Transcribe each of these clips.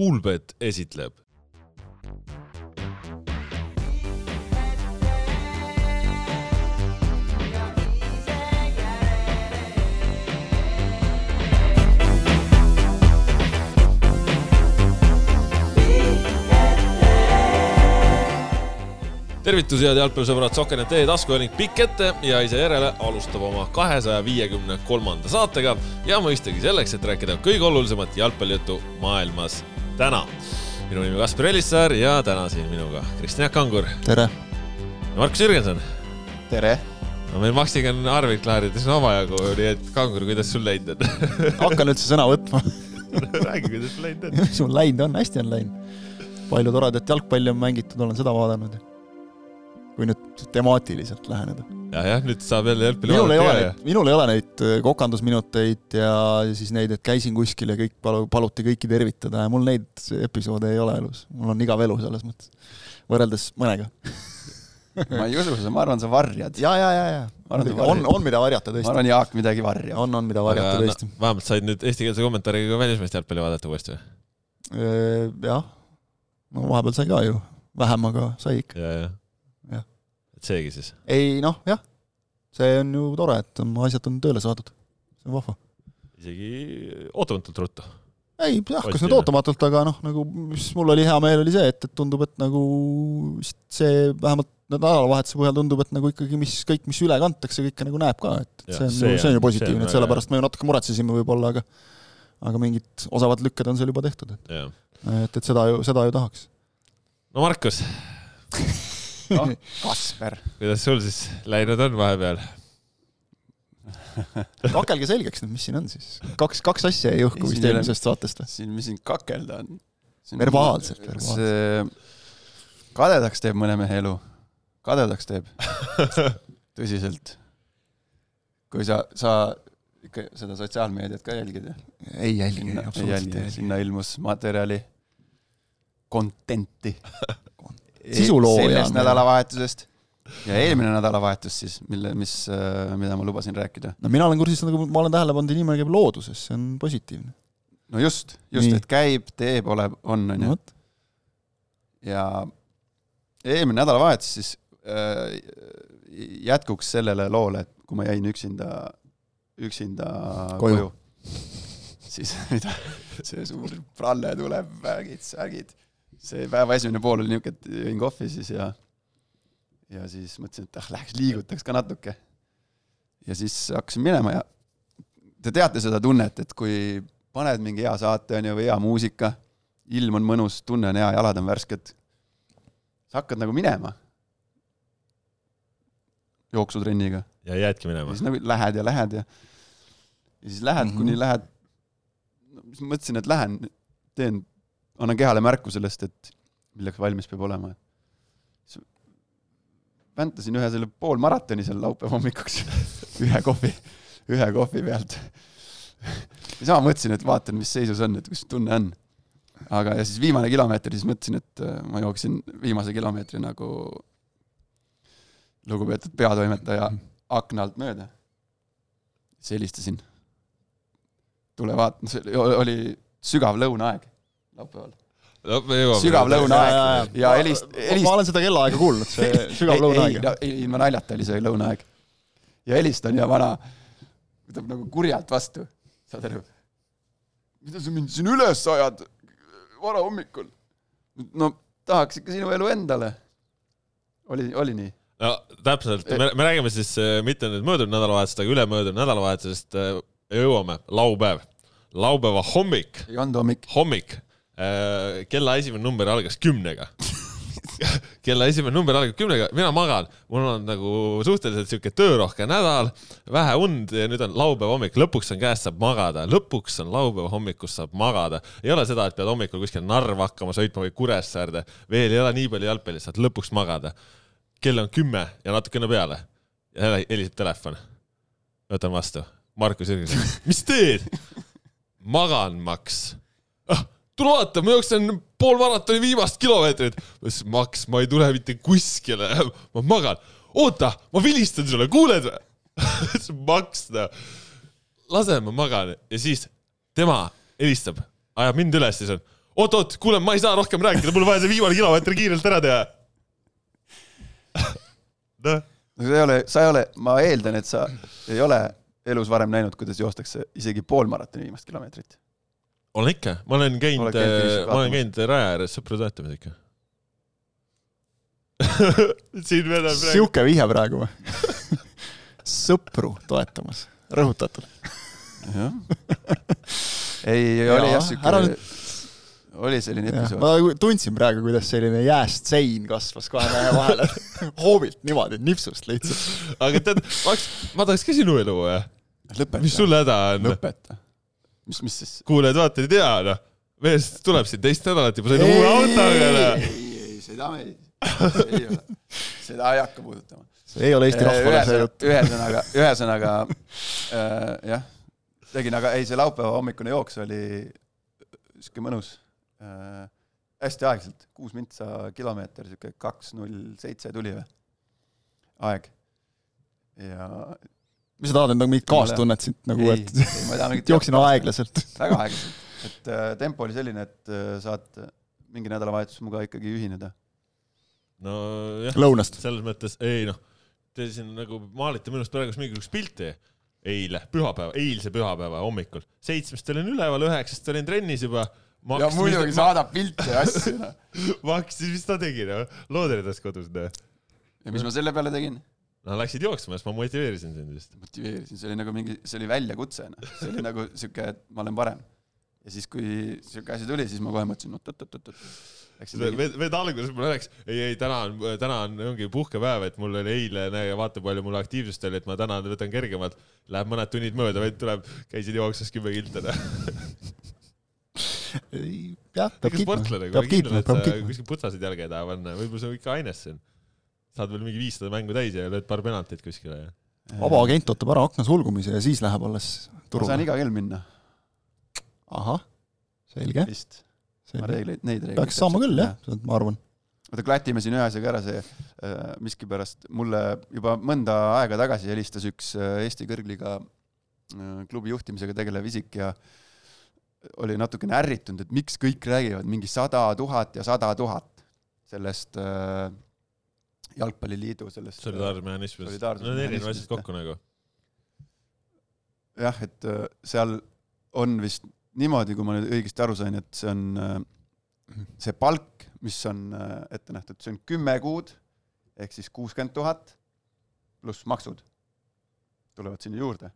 Kuulbet esitleb. Tervitus, head jalgpallisõbrad, Sokenet e-taskujalg pikk ette ja ise järele alustab oma kahesaja viiekümne kolmanda saatega. Ja mõistagi selleks, et rääkida kõige olulisemat jalgpallijuttu maailmas täna. minu nimi Kaspar Elissaar ja täna siin minuga Kristjan Jaak Kangur. tere! ja Markus Jürgenson. tere! no meil Maksiga on arveid klaarides omajagu, nii et Kangur, kuidas sul läinud on hakkan üldse sõna võtma räägi, kuidas sul läinud on. mis mul läinud on, hästi on läinud. palju toredat jalgpalli on mängitud, olen seda vaadanud kui nüüd temaatiliselt läheneda. ja, jah, nüüd saab jälle jalgpalli minul ei ole, minul ei ole neid äh, kokandusminuteid ja siis neid, et käisin kuskil ja kõik palu-, paluti kõiki tervitada ja mul neid episoode ei ole elus. mul on igav elu selles mõttes, võrreldes mõnega ma ei usu, ma arvan, sa varjad. ja, ja, ja, ja. on, on mida varjata tõesti. ma arvan, Jaak midagi varjab. on, on mida varjata Aga, tõesti no,. vähemalt said nüüd eestikeelse kommentaariga välismeeste jalgpalli vaadata uuesti või? Äh, jah, no vahepeal sai ka ju, vähem, aga sai ikka. Ja, ja seegi siis? ei noh, jah, see on ju tore, et asjad on tööle saadud, see on vahva. isegi ootamatult ruttu? ei jah, kas nüüd ootamatult, aga noh, nagu mis mul oli hea meel, oli see, et, et tundub, et nagu see vähemalt nädalavahetuse põhjal tundub, et nagu ikkagi, mis kõik, mis üle kantakse, kõike nagu näeb ka, et ja, see on, see, see on ju positiivne, et sellepärast me ju natuke muretsesime võib-olla, aga aga mingid osavad lükked on seal juba tehtud, et et, et seda ju, seda ju tahaks. no Markus noh, Kasper. kuidas sul siis läinud on vahepeal? kakelge selgeks nüüd, mis siin on siis. kaks, kaks asja jäi õhku vist eelmisest saatest siin, mis siin kakelda on? verbaalselt, verbaalselt. kadedaks teeb mõne mehe elu. kadedaks teeb tõsiselt. kui sa, sa ikka seda sotsiaalmeediat ka jälgid? ei jälgi, absoluutselt ei jälgi. sinna ilmus materjali, content'i sisulooja. sellest nädalavahetusest ja eelmine nädalavahetus siis, mille, mis, äh, mida ma lubasin rääkida. no mina olen kursis, nagu ma olen tähele pannud, inimene käib looduses, see on positiivne. no just, just, et käib, teeb, oleb, on, on ju. ja eelmine nädalavahetus siis äh, jätkuks sellele loole, et kui ma jäin üksinda, üksinda koju, koju, siis mida, see suur pralle tuleb, värgid, särgid see päeva esimene pool oli niisugune, et jõin kohvi siis ja ja siis mõtlesin, et ah, läheks liigutaks ka natuke. ja siis hakkasin minema ja te teate seda tunnet, et kui paned mingi hea saate, on ju, või hea muusika, ilm on mõnus, tunne on hea, jalad on värsked, sa hakkad nagu minema jooksutrenniga. ja jäädki minema? siis nagu lähed ja lähed ja ja siis lähed mm, -hmm. kuni lähed, no siis mõtlesin, et lähen, teen annan kehale märku sellest, et milleks valmis peab olema. väntasin ühe selle poolmaratoni seal laupäeva hommikuks ühe kohvi, ühe kohvi pealt. ja sama mõtlesin, et vaatan, mis seisus on, et kus tunne on. aga, ja siis viimane kilomeeter, siis mõtlesin, et äh, ma jooksin viimase kilomeetri nagu lugupeetud peatoimetaja akna alt mööda. siis helistasin. tule vaata, see oli sügav lõunaaeg laupäeval sügav lõunaaeg ja helist-, helist-. ma olen seda kellaaega kuulnud, see sügav lõunaaeg. ei, ei, ilma naljata oli see lõunaaeg. ja helistan ja vana võtab nagu kurjalt vastu, saad aru? mida sa mind siin üles ajad varahommikul? no tahaks ikka sinu elu endale. oli, oli nii? no täpselt, me, me räägime siis äh, mitte nüüd möödunud nädalavahetusest, aga ülemöödunud nädalavahetusest äh, jõuame, laupäev, laupäeva hommik. ei olnud hommik. hommik kella esimene number algas kümnega. Kella esimene number algab kümnega, mina magan, mul on nagu suhteliselt sihuke töörohke nädal, vähe und ja nüüd on laupäeva hommik, lõpuks on käes, saab magada, lõpuks on laupäeva hommikus saab magada. ei ole seda, et pead hommikul kuskil Narva hakkama sõitma või Kuressaarde, veel ei ole nii palju jalgpalli, saad lõpuks magada. kell on kümme ja natukene peale. Ja heliseb telefon. võtan vastu, Markus Jürgenson, mis teed? magan, Max. Ah tule vaata, ma jooksen pool maratoni viimast kilomeetrit. ma ütlesin, Max, ma ei tule mitte kuskile, ma magan. oota, ma vilistan sulle, kuuled või? ütlesin, Max, noh, lase, ma magan ja siis tema helistab, ajab mind üles, siis on, oot-oot, kuule, ma ei saa rohkem rääkida, mul on vaja see viimane kilomeeter kiirelt ära teha. noh, no sa ei ole, sa ei ole, ma eeldan, et sa ei ole elus varem näinud, kuidas joostakse isegi poolmaratoni viimast kilomeetrit. Olen ikka, ma olen käinud finišis ma olen käinud raja ääres sõpru toetamas ikka. siin veel on praegu, sihuke vihje praegu või? sõpru toetamas, rõhutatud. jah. ei, oli jah siuke ära, oli selline episood. ma tundsin praegu, kuidas selline jääst sein kasvas kahe mehe vahele. hoobilt niimoodi, nipsust lihtsalt. aga tead, ma tahaks, ka sinu elu või? lõpeta. mis sul häda on? lõpeta. mis, mis siis? kuulajad-vaatajad ei tea, noh. mees tuleb siin teist nädalat juba sõidab uue autoga, noh. ei, ei, seda me ei, ei ole, seda ei hakka puudutama. see ei ole Eesti rahvale see jutt. ühesõnaga, ühesõnaga äh, jah, tegin, aga ei, see laupäeva hommikune jooks oli sihuke mõnus äh,. hästi aeglaselt, kuus mintsa kilomeeter, sihuke kaks null seitse tuli või, aeg. ja mis sa tahad endale mingit kaastunnet siit nagu, et jooksin aeglaselt. väga aeglaselt, et äh, tempo oli selline, et äh, saad mingi nädalavahetus minuga ikkagi ühineda. nojah, lõunast. selles mõttes ei noh, te siin nagu maalite minust praegu mingisugust pilti. eile, pühapäeva, eilse pühapäeva hommikul, seitsmest olin üleval, üheksast olin trennis juba. ja muidugi saadab pilte ja asju, noh. ma hakkasin, mis ta tegi, noh, looderidas kodus, noh. ja mis ma selle peale tegin? No läksid jooksma, siis ma motiveerisin sind vist. motiveerisin, see oli nagu mingi, see oli väljakutse, noh. see oli nagu sihuke, et ma olen parem. ja siis, kui sihuke asi tuli, siis ma kohe mõtlesin, oot-oot-oot-oot. Veel, veel alguses mulle rääkis, ei, ei täna on, täna on, ongi puhkepäev, et mul oli eile, näe, vaata palju mul aktiivsust oli, et ma täna võtan kergemalt. Läheb mõned tunnid mööda, vend tuleb, käisid jooksmas kümme kilti, noh. jah, peab kiitma, peab ma kiitma, peab kiitma. kuskil putsasid jalga ei taha panna, võib-olla sa ikka ainesse. Saad veel mingi viissada mängu täis ja lööd paar penaltit kuskile ja. vaba agent ootab ära akna sulgumise ja siis läheb alles ma saan turule. iga kell minna, ahah, selge, vist. ma reegleid, neid reegleid. peaks saama küll jah, ma arvan. oota, klatime siin ühe asjaga ära, see äh, miskipärast mulle juba mõnda aega tagasi helistas üks äh, Eesti kõrgliiga äh, klubi juhtimisega tegelev isik ja oli natukene ärritunud, et miks kõik räägivad mingi sada tuhat ja sada tuhat sellest äh, jalgpalliliidu sellest. solidaarsusmehhanismist. Solidaarsusmehhanismist, Need erinevad asjad kokku nagu. jah, et äh, seal on vist niimoodi, kui ma nüüd õigesti aru sain, et see on äh, see palk, mis on äh, ette nähtud, see on kümme kuud ehk siis kuuskümmend tuhat pluss maksud tulevad sinna juurde.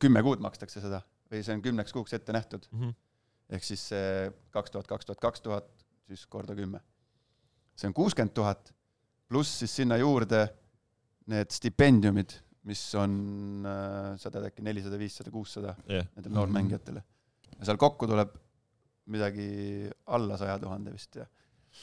kümme kuud makstakse seda või see on kümneks kuuks ette nähtud, Mhm. ehk siis see kaks tuhat, kaks tuhat, kaks tuhat, siis korda kümme. see on kuuskümmend tuhat pluss siis sinna juurde need stipendiumid, mis on, sa tead äkki nelisada, viissada, kuussada jah, nendele noormängijatele. ja seal kokku tuleb midagi alla saja tuhande vist ja.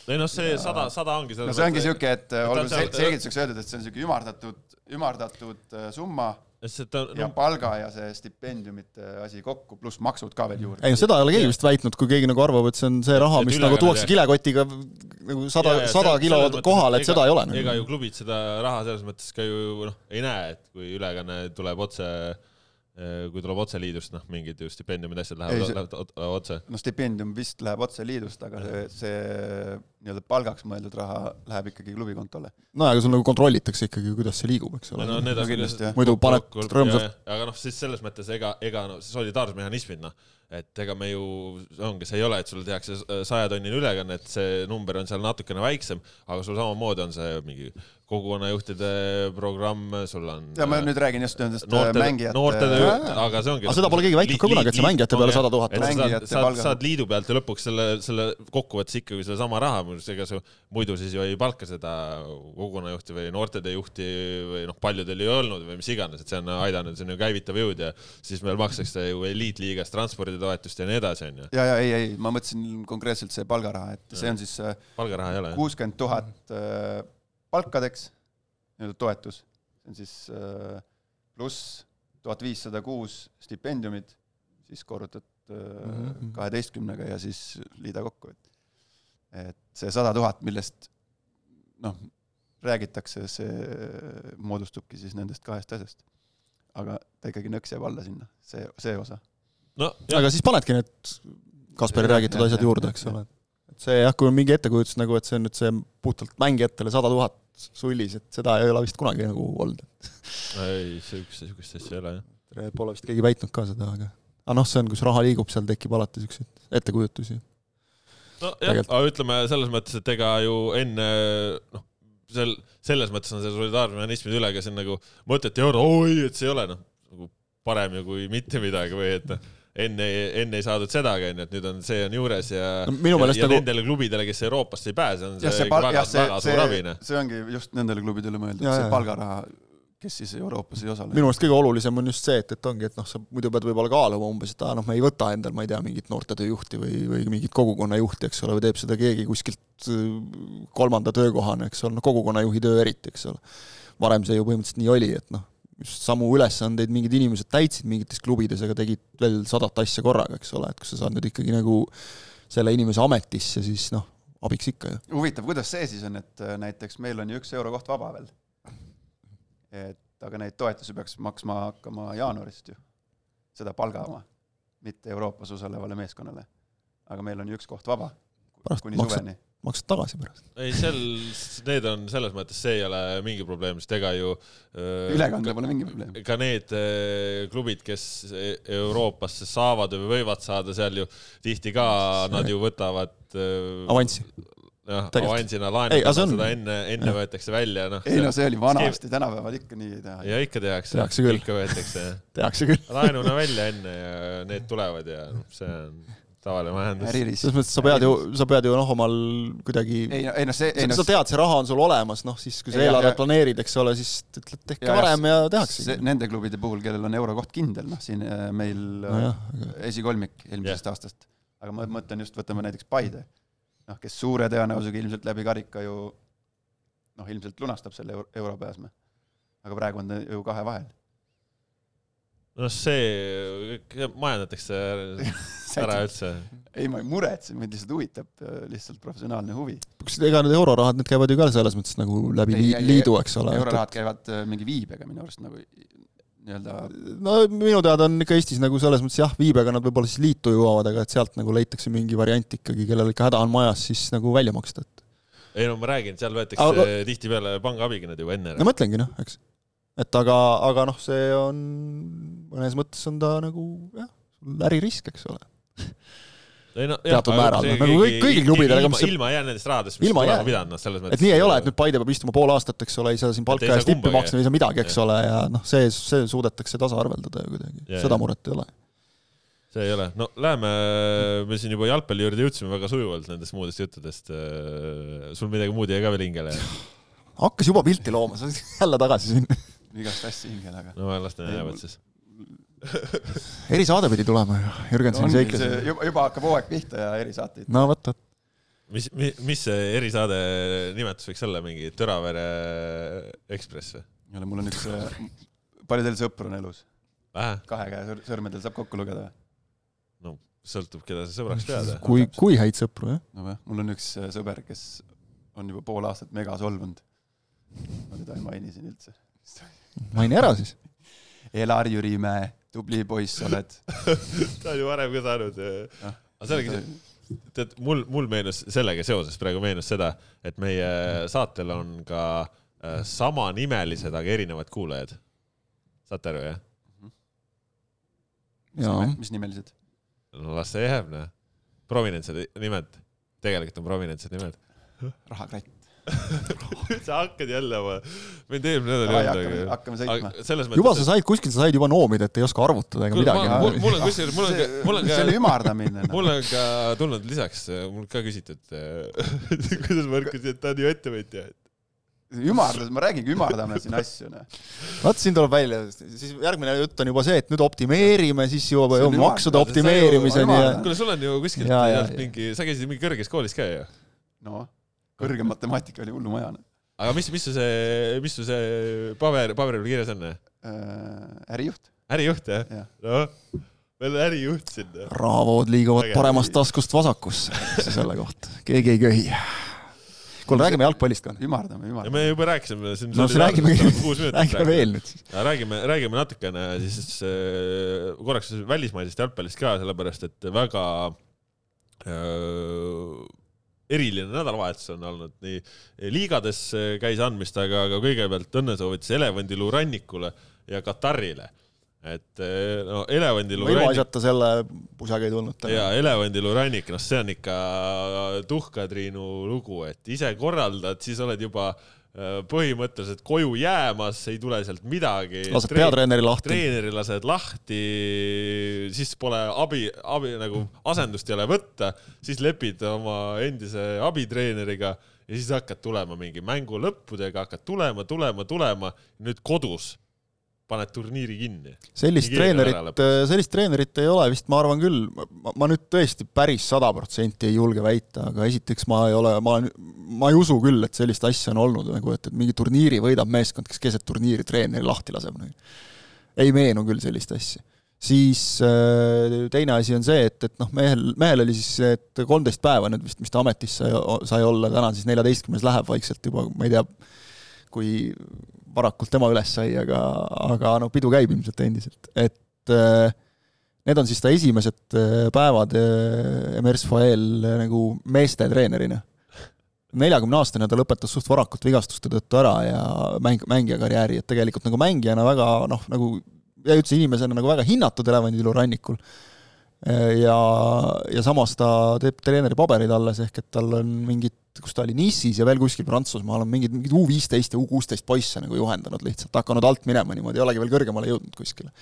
ei noh, see sada, sada ongi no see ongi siuke, et on olgu selgituseks öeldud, et see on siuke ümardatud, ümardatud äh, summa ta ja no, palga ja see stipendiumite asi kokku, pluss maksud ka veel juurde. ei no seda ei ole keegi vist väitnud, kui keegi nagu arvab, et see on see raha, mis nagu tuuakse kilekotiga nagu sada sada kilo kohale, et seda ei ole ega ju nagu. klubid seda raha selles mõttes ka ju noh, ei näe, et kui ülekanne tuleb otse, kui tuleb otse liidust, noh, mingid ju stipendiumid, asjad Ei, lähevad see- lähevad ot- otse. no stipendium vist läheb otse liidust, aga see, see nii-öelda palgaks mõeldud raha läheb ikkagi klubi kontole. no aga sul nagu kontrollitakse ikkagi, kuidas see liigub, eks ole no need no on kindlasti, jah. muidu paned rõõmsalt-. aga noh, siis selles mõttes ega, ega no solidaarsusmehhanismid noh, et ega me ju, ongi, see ei ole, et sulle tehakse sajatonnine ülekanne, et see number on seal natukene väiksem, aga sul samamoodi on see mingi kogukonnajuhtide programm, sul on. ja ma nüüd räägin just nendest äh, noorte, mängijate noorte, aga see ongi. aga seda pole keegi väitnud ka kunagi, et see mängijate peale sada tuhat saad, saad, saad liidu pealt ja lõpuks selle, selle kokkuvõttes ikkagi sedasama raha, ega sa muidu siis ju ei palka seda kogukonnajuhti või noortede juhti või noh, paljudel ei olnud või mis iganes, et see on aidanud, see on ju käivitav jõud ja siis meil makstakse ju eliitliigas transporditoetust ja nii edasi, onju. ja, ja ei, ei, ma mõtlesin konkreetselt see palgaraha, et see on siis äh, palgaraha ei ole. kuuskümmend tuhat äh, palkadeks, nii-öelda toetus, see on siis äh, pluss tuhat viissada kuus stipendiumid, siis korrutad Mhm. kaheteistkümnega ja siis liida kokku, et et see sada tuhat, millest noh, räägitakse, see moodustubki siis nendest kahest asjast. aga ta ikkagi nõks jääb alla sinna, see, see osa. no aga siis panedki need Kaspari räägitud asjad juurde, eks ole. Et see jah, kui on mingi ettekujutus nagu, et see on nüüd see puhtalt mängijatele sada tuhat sullis, et seda ei ole vist kunagi nagu olnud. ei, sihukest, sihukest asja ei ole jah. Pole vist keegi väitnud ka seda, aga aga noh, see on, kus raha liigub, seal tekib alati siukseid ettekujutusi. nojah, aga ütleme selles mõttes, et ega ju enne noh, sel, selles mõttes on see solidaarmehhanismide üle ka siin nagu mõtet ei ole, oi, et see ei ole noh, nagu parem ju kui mitte midagi või et noh enne, enne ei saadud sedagi, onju, et nüüd on, see on juures ja no, ja, nagu... nendele klubidele, kes Euroopasse ei pääse, on see, ja see pal... väga, see, väga suur abi, noh. see ongi just nendele klubidele mõeldud, see palgaraha, kes siis Euroopas ei osale. minu meelest kõige olulisem on just see, et, et ongi, et noh, sa muidu pead võib-olla kaaluma umbes, et aa, noh, me ei võta endal, ma ei tea, mingit noortetööjuhti või, või mingit kogukonnajuhti, eks ole, või teeb seda keegi kuskilt äh, kolmanda töökohana, eks ole, no kogukonnajuhi töö eriti, eks ole. varem see ju põhimõtteliselt nii oli, et noh, just samu ülesandeid mingid inimesed täitsid mingites klubides, aga tegid veel sadat asja korraga, eks ole, et kui sa saad nüüd ikkagi nagu selle inimese ametisse, siis noh, abiks ikka ju. huvitav, kuidas see siis on, et äh, näiteks meil on ju üks eurokoht vaba veel. et aga neid toetusi peaks maksma hakkama jaanuarist ju, seda palga oma, mitte Euroopas osalevale meeskonnale. aga meil on ju üks koht vaba, kuni maksad, suveni maksad tagasi pärast. ei, sel, need on selles mõttes, see ei ole mingi probleem, sest ega ju ülekandel pole mingi probleem. ka need klubid, kes e-, Euroopasse saavad või võivad saada, seal ju tihti ka nad ju võtavad avanssi jah, avansina laenavad seda enne, enne ja. võetakse välja, noh. ei no see oli vanasti, tänapäeval ikka nii ei teha. ja ikka tehakse. tehakse küll. ikka võetakse tehakse küll. laenuna välja enne ja need tulevad ja noh, see on tavaline majandus. selles mõttes sa pead ju, sa pead ju noh, omal kuidagi ei no, ei no see, ei no sa tead, see raha on sul olemas, noh siis kui sa eelarvet planeerid, eks ole, siis ütled tehke ja, varem ja tehakse. Nende klubide puhul, kellel on eurokoht kindel, noh siin äh, meil no jah, aga... esikolmik eelmisest yeah. aastast. aga ma mõtlen just, võtame näiteks Paide, noh, kes suure tõenäosusega ilmselt läbi karika ju noh, ilmselt lunastab selle euro, europääsme. aga praegu on ta ju kahe vahel noh, see majandatakse ära üldse. ei, ma ei muretse, mind lihtsalt huvitab äh, lihtsalt professionaalne huvi. kas ega need eurorahad, need käivad ju ka selles mõttes nagu läbi ei, liidu, eks ole. eurorahad käivad äh, mingi viibega minu arust nagu nii-öelda no minu teada on ikka Eestis nagu selles mõttes jah, viibega nad võib-olla siis liitu jõuavad, aga et sealt nagu leitakse mingi variant ikkagi, kellel ikka häda on majas, siis nagu välja maksta, et ei no ma räägin, seal võetakse aga... tihtipeale pangaabiga nad juba enne. no mõtlengi noh, eks et aga, aga noh, see on, mõnes mõttes on ta nagu jah, äririsk, eks ole ei no teatud määral, nagu kõik, kõigil klubidel, ega mis ilma ei jää nendest rahadest, mis ilma olema pidanud, noh selles mõttes. et nii ei ole, et nüüd Paide peab istuma pool aastat, eks ole, ei saa siin palka eest tippi maksta, ei saa midagi, eks ja. ole, ja noh, see, see suudetakse tasaarveldada ju kuidagi, seda muret ei ole. see ei ole, no läheme, me siin juba jalgpalli juurde jõudsime väga sujuvalt nendest muudest juttudest. sul midagi muud jäi ka veel hingele? hakkas juba pilti looma, sa oled jälle tagasi siin igast asja hingele, aga. no las ta jäävad siis erisaade pidi tulema ju, Jürgensoni no, seikles. juba, juba hakkab hooaeg pihta ja erisaate. no vot, vot. mis, mis, mis see erisaade nimetus võiks olla, mingi Tõravere Ekspress või? ei ole, mul on üks, palju teil sõpru on elus? kahe käe sõrmedel saab kokku lugeda või? no sõltub, keda sa sõbraks pead. kui, kui häid sõpru, jah. no jah, mul on üks sõber, kes on juba pool aastat mega solvunud. ma teda ei maini siin üldse maini ära siis. Elar Jürimäe, tubli poiss oled ta on ju varem ka saanud. aga sellega, tead, mul, mul meenus sellega seoses praegu meenus seda, et meie saatel on ka äh, samanimelised, aga erinevad kuulajad. saate aru, jah? jaa. mis nimelised? no las see jääb, noh. prominentsed nimed, tegelikult on prominentsed nimed. rahakratt sa hakkad jälle oma, mind eelmine nädal ei olnud. hakkame sõitma. Mõttes, juba sa said, kuskilt sa said juba noomida, et ei oska arvutada ega midagi. mul on kusjuures, mul on ka, mul on ka. see on ümardamine. Noh. mul on ka tulnud lisaks, mul ka küsitud, kuidas ma ärkasin, et ta on ju ettevõtja ümardus, ma räägingi, ümardame siin asju, noh. vaat siin tuleb välja, siis järgmine jutt on juba see, et nüüd optimeerime, siis jõuame maksude optimeerimiseni ja. kuule, sul on ju kuskilt mingi, sa käisid mingi kõrges koolis ka ju? noh kõrgem matemaatika oli hullumaja. aga mis, mis su see, mis su see paber, paberil kirjas on? Äh, ärijuht. ärijuht jah ja.? noh, veel ärijuht sinna. rahavood liiguvad paremast taskust vasakusse, selle kohta, keegi ei köhi kuule, räägime jalgpallist ka. ümardame, ümardame. me juba rääkisime siin. no siis räägime, räägime veel nüüd siis. räägime, räägime natukene siis äh, korraks välismaisest jalgpallist ka, sellepärast et väga eriline nädalavahetus on olnud, nii liigades käis andmist, aga, aga kõigepealt õnnesoovitus Elevandiluu rannikule ja Katarile et no Elevandiluu rannik. ilmaasjata selle pusaga ei tulnud. ja Elevandiluu rannik, noh, see on ikka tuhkatriinu lugu, et ise korraldad, siis oled juba äh, põhimõtteliselt koju jäämas, ei tule sealt midagi. lased peatreeneri lahti. treeneri lased lahti, siis pole abi, abi nagu asendust ei ole võtta, siis lepid oma endise abitreeneriga ja siis hakkad tulema mingi mängu lõppudega, hakkad tulema, tulema, tulema, nüüd kodus paned turniiri kinni. sellist treenerit, sellist treenerit ei ole vist, ma arvan küll, ma nüüd tõesti päris sada protsenti ei julge väita, aga esiteks ma ei ole, ma ma ei usu küll, et sellist asja on olnud nagu, et, et mingi turniiri võidab meeskond, kes keset turniiri treeneri lahti laseb. ei meenu küll sellist asja. siis äh, teine asi on see, et, et noh, mehel, mehel oli siis, et kolmteist päeva nüüd vist, mis ta ametis sai, sai olla, täna siis neljateistkümnes läheb vaikselt juba, ma ei tea, kui varakult tema üles sai, aga, aga no pidu käib ilmselt endiselt, et äh, need on siis ta esimesed äh, päevad äh, Emers Fael nagu meestetreenerina. neljakümne aastane ta lõpetas suht varakult vigastuste tõttu ära ja mäng, mängija karjääri, et tegelikult nagu mängijana väga noh, nagu ja üldse inimesena nagu väga hinnatud Elevanditilu rannikul ja, ja samas ta teeb treeneri paberid alles, ehk et tal on mingid, kus ta oli, Nice'is ja veel kuskil Prantsusmaal on mingid, mingid U viisteist ja U kuusteist poisse nagu juhendanud lihtsalt, hakanud alt minema niimoodi, ei olegi veel kõrgemale jõudnud kuskile.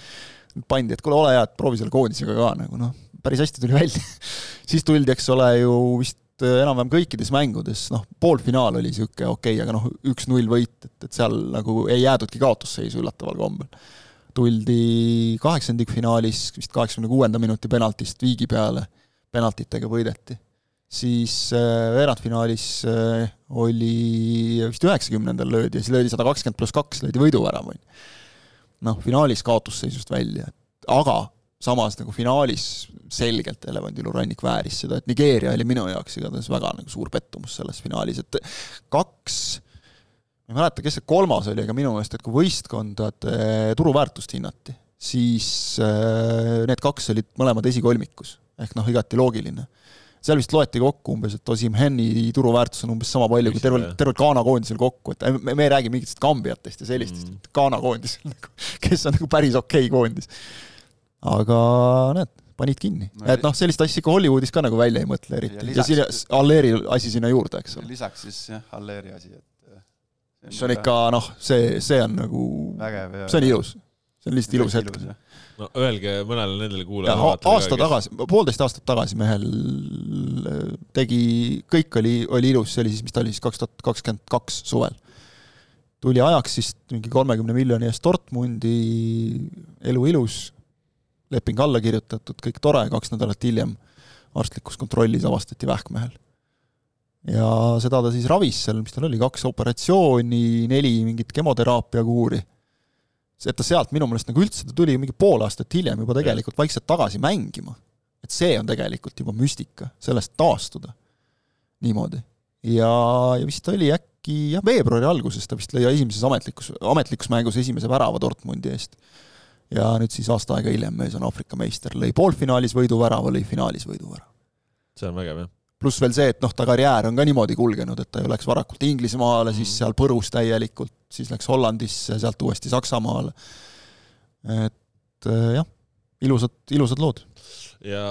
pandi, et kuule, ole hea, et proovi selle koondisega ka nagu noh, päris hästi tuli välja siis tuldi, eks ole, ju vist enam-vähem kõikides mängudes, noh, poolfinaal oli niisugune okei okay,, aga noh, üks-null võit, et, et seal nagu ei jäädudki kaotusseisu üllataval kombel tuldi kaheksandikfinaalis vist kaheksakümne kuuenda minuti penaltist viigi peale, penaltitega võideti. siis äh, veerandfinaalis äh, oli vist üheksakümnendal löödi ja siis löödi sada kakskümmend pluss kaks, löödi võiduvärav, on ju. noh, finaalis kaotusseisust välja, aga samas nagu finaalis selgelt Elevandilu rannik vääris seda, et Nigeeria oli minu jaoks igatahes väga nagu suur pettumus selles finaalis, et kaks ma ei mäleta, kes see kolmas oli, aga minu meelest, et kui võistkondade turuväärtust hinnati, siis äh, need kaks olid mõlemad esikolmikus, ehk noh, igati loogiline. seal vist loeti kokku umbes, et Osimheni turuväärtus on umbes sama palju kui tervel, tervel Ghana koondisel kokku, et me, me ei räägi mingitest Kambiatest ja sellistest mm., Ghana koondisel nagu, kes on nagu päris okei okay koondis. aga näed, panid kinni no,. et noh, sellist asja ikka Hollywoodis ka nagu välja ei mõtle eriti. ja, ja siin Alleri asi sinna juurde, eks ole. lisaks siis jah, Alleri asi, et see on ikka noh, see, see on nagu, see on ilus, see on lihtsalt ilus hetk. no öelge mõnele nendele kuulajale. aasta tagasi, poolteist aastat tagasi mehel äh, tegi, kõik oli, oli ilus, see oli siis, mis ta oli siis, kaks tuhat kakskümmend kaks suvel. tuli ajaks siis mingi kolmekümne miljoni eest Dortmundi, elu ilus, leping alla kirjutatud, kõik tore, kaks nädalat hiljem arstlikus kontrollis avastati vähkmehel ja seda ta siis ravis seal, mis tal oli, kaks operatsiooni, neli mingit kemoteraapia kuuri. et ta sealt minu meelest nagu üldse, ta tuli mingi pool aastat hiljem juba tegelikult vaikselt tagasi mängima. et see on tegelikult juba müstika, sellest taastuda niimoodi. ja, ja vist oli äkki jah, veebruari alguses ta vist lõi esimeses ametlikus, ametlikus mängus esimese värava Dortmundi eest. ja nüüd siis aasta aega hiljem mees on Aafrika meister, lõi poolfinaalis võiduvärava, lõi finaalis võiduvärava. see on vägev, jah pluss veel see, et noh, ta karjäär on ka niimoodi kulgenud, et ta ju läks varakult Inglismaale siis seal põrus täielikult, siis läks Hollandisse, sealt uuesti Saksamaale. et äh, jah, ilusad, ilusad lood. ja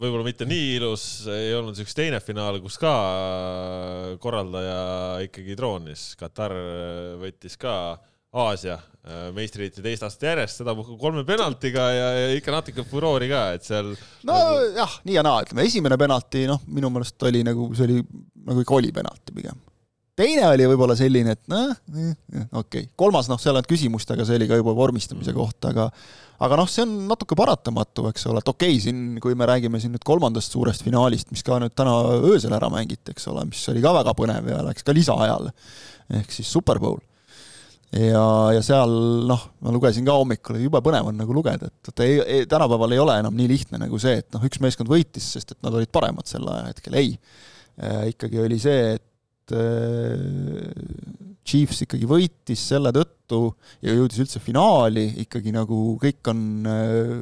võib-olla mitte nii ilus ei olnud üks teine finaal, kus ka korraldaja ikkagi troonis, Katar võttis ka Aasia äh, meistritiitli teist aastat järjest, sedapuhku kolme penaltiga ja, ja ikka natuke furoori ka, et seal no nagu... nii ja naa, ütleme esimene penalti, noh, minu meelest oli nagu, see oli nagu ikka oli penalti pigem. teine oli võib-olla selline, et noh, okei okay., kolmas noh, seal on küsimust, aga see oli ka juba vormistamise kohta, aga aga noh, see on natuke paratamatu, eks ole, et okei okay,, siin, kui me räägime siin nüüd kolmandast suurest finaalist, mis ka nüüd täna öösel ära mängiti, eks ole, mis oli ka väga põnev ja läks ka lisaajale, ehk siis Super Bowl ja, ja seal noh, ma lugesin ka hommikul, jube põnev on nagu lugeda, et vaata ei, ei, tänapäeval ei ole enam nii lihtne nagu see, et noh, üks meeskond võitis, sest et nad olid paremad sel ajahetkel, ei äh,. ikkagi oli see, et äh, Chiefs ikkagi võitis selle tõttu ja jõudis üldse finaali, ikkagi nagu kõik on äh,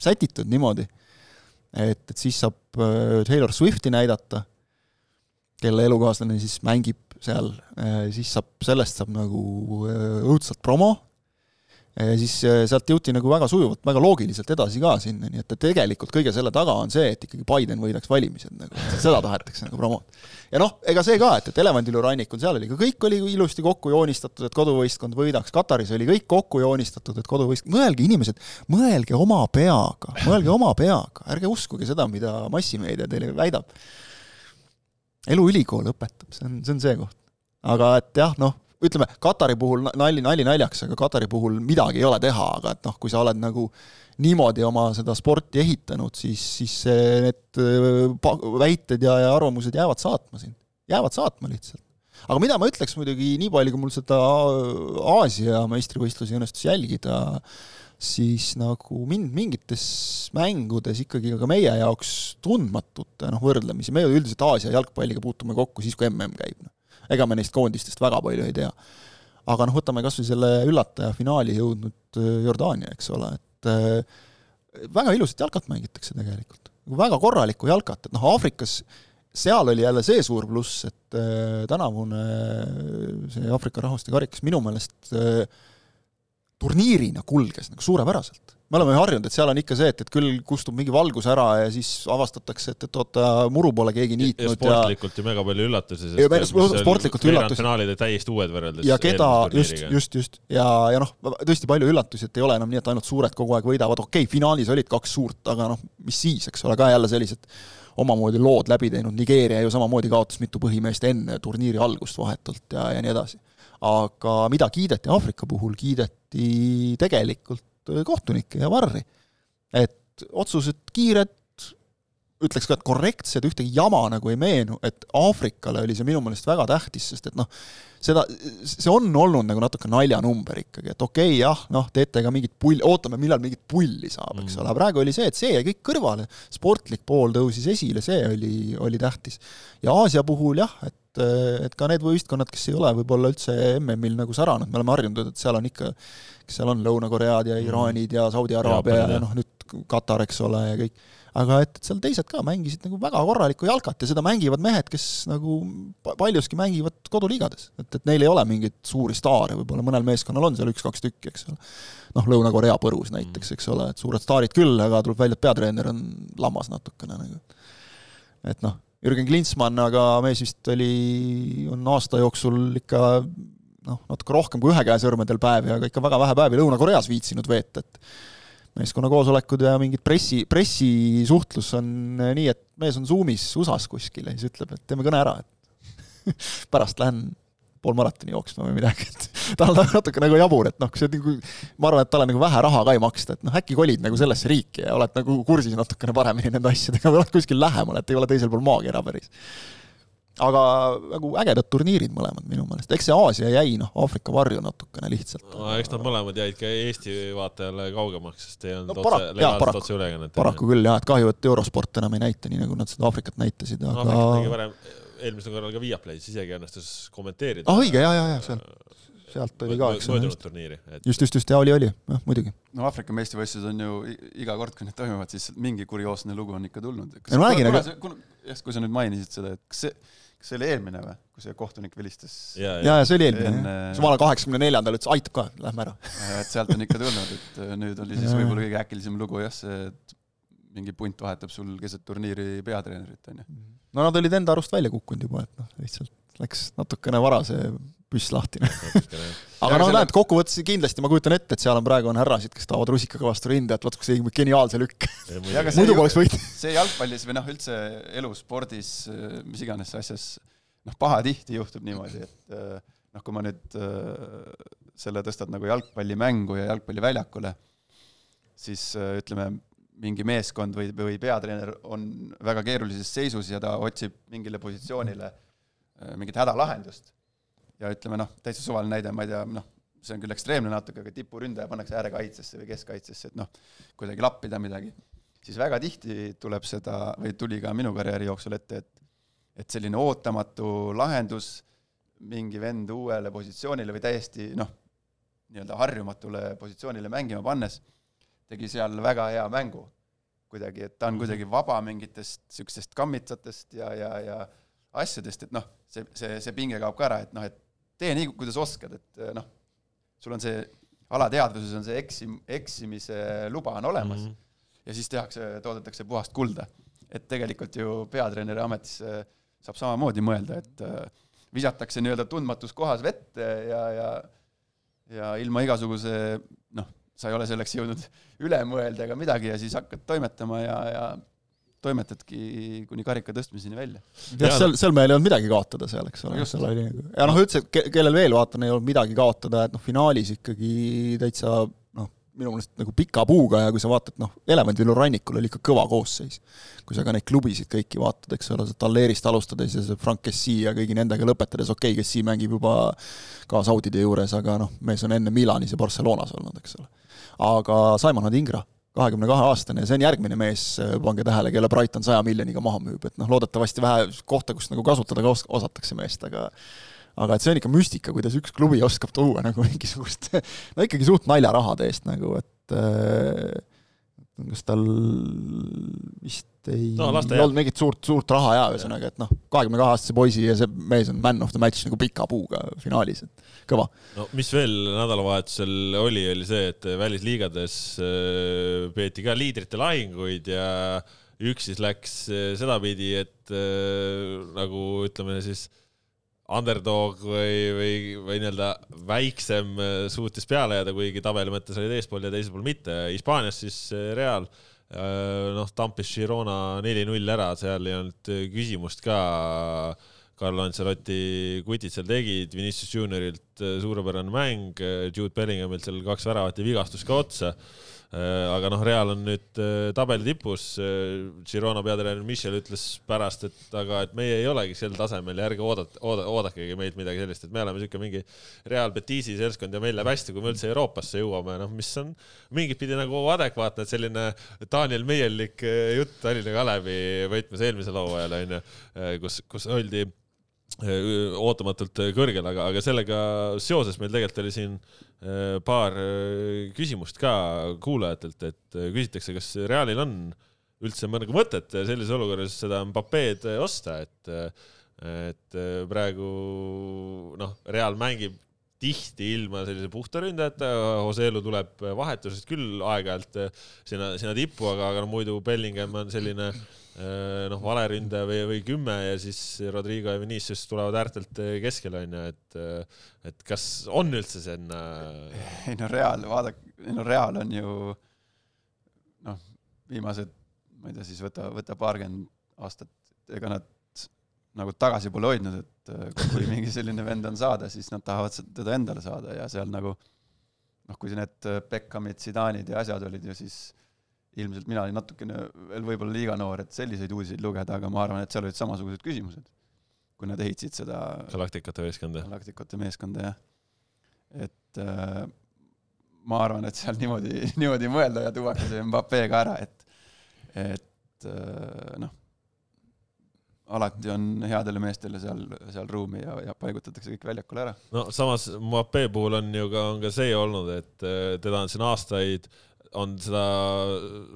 sätitud niimoodi, et, et siis saab Taylor Swifti näidata, kelle elukaaslane siis mängib seal, siis saab, sellest saab nagu õudselt promo ja siis äh, sealt jõuti nagu väga sujuvalt, väga loogiliselt edasi ka sinna, nii et tegelikult kõige selle taga on see, et ikkagi Biden võidaks valimised nagu, seda tahetakse nagu promota. ja noh, ega see ka, et, et Elevandiluurannikul, seal oli ka kõik oli ilusti kokku joonistatud, et koduvõistkond võidaks, Kataris oli kõik kokku joonistatud, et koduvõistkond, mõelge inimesed, mõelge oma peaga, mõelge oma peaga, ärge uskuge seda, mida massimeedia teile väidab. Eluülikool õpetab, see on, see on see koht. aga et jah, noh, ütleme, Katari puhul nali, nali naljaks, aga Katari puhul midagi ei ole teha, aga et noh, kui sa oled nagu niimoodi oma seda sporti ehitanud, siis, siis need äh, väited ja, ja arvamused jäävad saatma sind, jäävad saatma lihtsalt. aga mida ma ütleks muidugi, nii palju, kui mul seda Aasia meistrivõistlusi õnnestus jälgida, siis nagu mind mingites mängudes ikkagi ka meie jaoks tundmatute noh, võrdlemisi, me üldiselt Aasia jalgpalliga puutume kokku siis, kui mm käib, noh ega me neist koondistest väga palju ei tea. aga noh, võtame kas või selle üllataja finaali jõudnud äh, Jordaania, eks ole, et äh, väga ilusat jalkat mängitakse tegelikult. väga korralikku jalkat, et noh, Aafrikas seal oli jälle see suur pluss, et äh, tänavune see Aafrika rahvaste karikas minu meelest turniirina kulges nagu suurepäraselt me oleme harjunud, et seal on ikka see, et, et küll kustub mingi valgus ära ja siis avastatakse, et, et oota, muru pole keegi niitnud ja sportlikult ju mega palju üllatusi. sportlikult üllatusi. finaalid olid täiesti uued võrreldes ja keda, just, just, just, ja, ja noh, tõesti palju üllatusi, et ei ole enam nii, et ainult suured kogu aeg võidavad, okei okay,, finaalis olid kaks suurt, aga noh, mis siis, eks ole, ka jälle sellised omamoodi lood läbi teinud, Nigeeria ju samamoodi kaotas mitu põhimeest enne turniiri algust vahetult ja, ja nii edasi. Aga mida kiideti Aafrika puhul, kiideti tegelikult kohtunikke ja varri. et otsused kiired, ütleks ka, et korrektsed, ühtegi jama nagu ei meenu, et Aafrikale oli see minu meelest väga tähtis, sest et noh, seda, see on olnud nagu natuke naljanumber ikkagi, et okei okay,, jah, noh, teete ka mingit pull, ootame, millal mingit pulli saab, eks mm. ole, praegu oli see, et see jäi kõik kõrvale, sportlik pool tõusis esile, see oli, oli tähtis. ja Aasia puhul jah, et et ka need võistkonnad, kes ei ole võib-olla üldse MM-il nagu säranud, me oleme harjunud, et seal on ikka kes seal on, Lõuna-Koread ja mm. Iraanid ja Saudi Araabia ja noh, nüüd Katar, eks ole, ja kõik. aga et, et seal teised ka mängisid nagu väga korralikku jalkat ja seda mängivad mehed, kes nagu paljuski mängivad koduliigades. et, et neil ei ole mingeid suuri staare, võib-olla mõnel meeskonnal on seal üks-kaks tükki, eks ole. noh, Lõuna-Korea põrus näiteks, eks ole, et suured staarid küll, aga tuleb välja, et peatreener on lammas natukene nagu. et noh, Jürgen Klintsmann, aga mees vist oli, on aasta jooksul ikka noh, natuke rohkem kui ühe käe sõrmedel päevi, aga ikka väga vähe päevi Lõuna-Koreas viitsinud veeta, et meeskonna koosolekud ja mingid pressi, pressisuhtlus on nii, et mees on Zoomis USA-s kuskil ja siis ütleb, et teeme kõne ära, et pärast lähen pool maratoni jooksma või midagi, et tal on natuke nagu jabur, et noh, see nagu, ma arvan, et talle nagu vähe raha ka ei maksta, et noh, äkki kolid nagu sellesse riiki ja oled nagu kursis natukene paremini nende asjadega või oled kuskil lähemal, et ei ole teisel pool maakera päris aga nagu ägedad turniirid mõlemad minu meelest, eks see Aasia jäi noh, Aafrika varju natukene lihtsalt. no eks nad mõlemad jäid ka Eesti vaatajale kaugemaks, sest ei olnud no, otse, legaalset otseülekannet. paraku küll jah, et kahju, et Eurosport enam ei näita nii, nagu nad seda Aafrikat näitasid, aga no, eelmisel korral ka Viaplay's isegi õnnestus kommenteerida. ah õige, ja, ja, ja seal, sealt oli ka, eks ole. turniiri et.... just, just, just, ja oli, oli, jah, muidugi. no Aafrika meistrivõistlused on ju iga kord, kui need toimuvad, siis mingi kurioosne lugu on ikka tulnud. no ma räägin, aga. jah, kui sa nüüd mainisid seda, et kas see kas see oli eelmine või, kui see kohtunik vilistas? ja, ja, ja see oli eelmine, jah. jumala kaheksakümne neljandal ütles, aitab ka, lähme ära. et sealt on ikka tulnud, et äh, nüüd oli siis võib-olla kõige äkilisem lugu jah, see, et mingi punt vahetab sul keset turniiri peatreenerit, on ju. No nad olid enda arust välja kukkunud juba, et noh, lihtsalt läks natukene vara see püss lahti aga noh, näed, kokkuvõttes kindlasti ma kujutan ette, et seal on praegu on härrasid, kes tahavad rusikaga vastu rinda, et vaat kus tegi geniaalse lükk. muidu poleks võitnud. see jalgpallis või noh, üldse elus, spordis, mis iganes asjas, noh, pahatihti juhtub niimoodi, et äh, noh, kui ma nüüd äh, selle tõstad nagu jalgpallimängu ja jalgpalliväljakule, siis äh, ütleme, mingi meeskond või, või peatreener on väga keerulises seisus ja ta otsib mingile positsioonile mingit hädalahendust. Ja ütleme noh, täitsa suvaline näide, ma ei tea, noh, see on küll ekstreemne natuke, aga tipuründaja pannakse äärekaitsesse või keskkaitsesse, et noh, kuidagi lappida midagi, siis väga tihti tuleb seda, või tuli ka minu karjääri jooksul ette, et et selline ootamatu lahendus mingi vend uuele positsioonile või täiesti noh, nii-öelda harjumatule positsioonile mängima pannes, tegi seal väga hea mängu. kuidagi, et ta on kuidagi vaba mingitest niisugustest kammitsatest ja, ja, ja asjadest, et noh, see, see, see pinge kaob ka ära, et noh, et tee nii, kuidas oskad, et noh, sul on see alateadvuses on see eksim-, eksimise luba on olemas mm -hmm. ja siis tehakse, toodetakse puhast kulda. et tegelikult ju peatreeneri ametisse saab samamoodi mõelda, et äh, visatakse nii-öelda tundmatus kohas vette ja, ja ja ilma igasuguse sa ei ole selleks jõudnud üle mõelda ega midagi ja siis hakkad toimetama ja, ja toimetadki kuni karika tõstmiseni välja. jah, seal, seal meil ei olnud midagi kaotada seal, eks ole, seal oli ja noh, üldse, kellel veel, vaatan, ei olnud midagi kaotada, et noh, finaalis ikkagi täitsa noh, minu meelest nagu pika puuga ja kui sa vaatad, noh, Elevandilu rannikul oli ikka kõva koosseis. kui sa ka neid klubisid kõiki vaatad, eks ole, Talleerist alustades ja see Frank Kessi ja kõigi nendega lõpetades, okei okay,, Kessi mängib juba ka Saudide juures, aga noh, mees on enne Milanis ja Barcelonas olnud, eks ole. Aga Simon Adingra kahekümne kahe aastane ja see on järgmine mees, pange tähele, kelle Brighton saja miljoniga maha müüb, et noh, loodetavasti vähe kohta, kus nagu kasutada ka os-, osatakse meest, aga aga et see on ikka müstika, kuidas üks klubi oskab tuua nagu mingisugust no ikkagi suht naljarahade eest nagu, et äh, kas tal vist ei no, olnud mingit suurt, suurt raha ja ühesõnaga, et noh, kahekümne kahe aastase poisi ja see mees on man of the match nagu pika puuga finaalis, et kõva. no mis veel nädalavahetusel oli, oli see, et välisliigades äh, peeti ka liidrite lahinguid ja üks siis läks äh, sedapidi, et äh, nagu ütleme siis underdog või, või, või nii-öelda väiksem suutis peale jääda, kuigi tabeli mõttes olid eespool ja teisel pool mitte. Hispaanias siis Real Äh, noh, tampis Girona neli-null ära, seal ei olnud küsimust ka. Carlo Ancelotti kutid seal tegid, Vinicius Juniorilt äh, suurepärane mäng, Jude Bellinghamilt seal kaks väravat ja vigastus ka otsa Äh, aga noh, Real on nüüd äh, tabeli tipus. Äh, Girona peatreener Michel ütles pärast, et aga, et meie ei olegi sel tasemel ja ärge oodata, ooda, oodakegi meilt midagi sellist, et me oleme niisugune mingi Real Betisi seltskond ja meil läheb hästi, kui me üldse Euroopasse jõuame, noh, mis on mingit pidi nagu adekvaatne, et selline Daniel Meierlik jutt Tallinna Kalevi võtmes eelmisel hooajal onju, kus, kus oldi ootamatult kõrgel, aga, aga sellega seoses meil tegelikult oli siin paar küsimust ka kuulajatelt, et küsitakse, kas Realil on üldse nagu mõtet sellises olukorras seda Mbapped osta, et, et praegu noh, Real mängib tihti ilma sellise puhta ründajata, Joselu tuleb vahetusest küll aeg-ajalt sinna, sinna tippu, aga, aga no muidu Bellingham on selline Äh, noh, valeründaja või, või kümme ja siis Rodrigo ja Vinicius tulevad äärtelt äh, keskele onju, et et kas on üldse sinna? ei no Real, vaadake, ei no Real on ju noh, viimased, ma ei tea, siis võta, võta paarkümmend aastat, ega nad nagu tagasi pole hoidnud, et kui mingi selline vend on saada, siis nad tahavad teda endale saada ja seal nagu noh, kui need Beckhamid, Zidane'id ja asjad olid ju siis ilmselt mina olin natukene veel võib-olla liiga noor, et selliseid uudiseid lugeda, aga ma arvan, et seal olid samasugused küsimused, kui nad ehitasid seda galaktikate meeskonda. galaktikate meeskonda, jah. et äh, ma arvan, et seal niimoodi, niimoodi mõelda ja tuuakse see Mbappé ka ära, et, et äh, noh, alati on headele meestele seal, seal ruumi ja, ja paigutatakse kõik väljakule ära. no samas Mbappé puhul on ju ka, on ka see olnud, et äh, teda on siin aastaid äh, on seda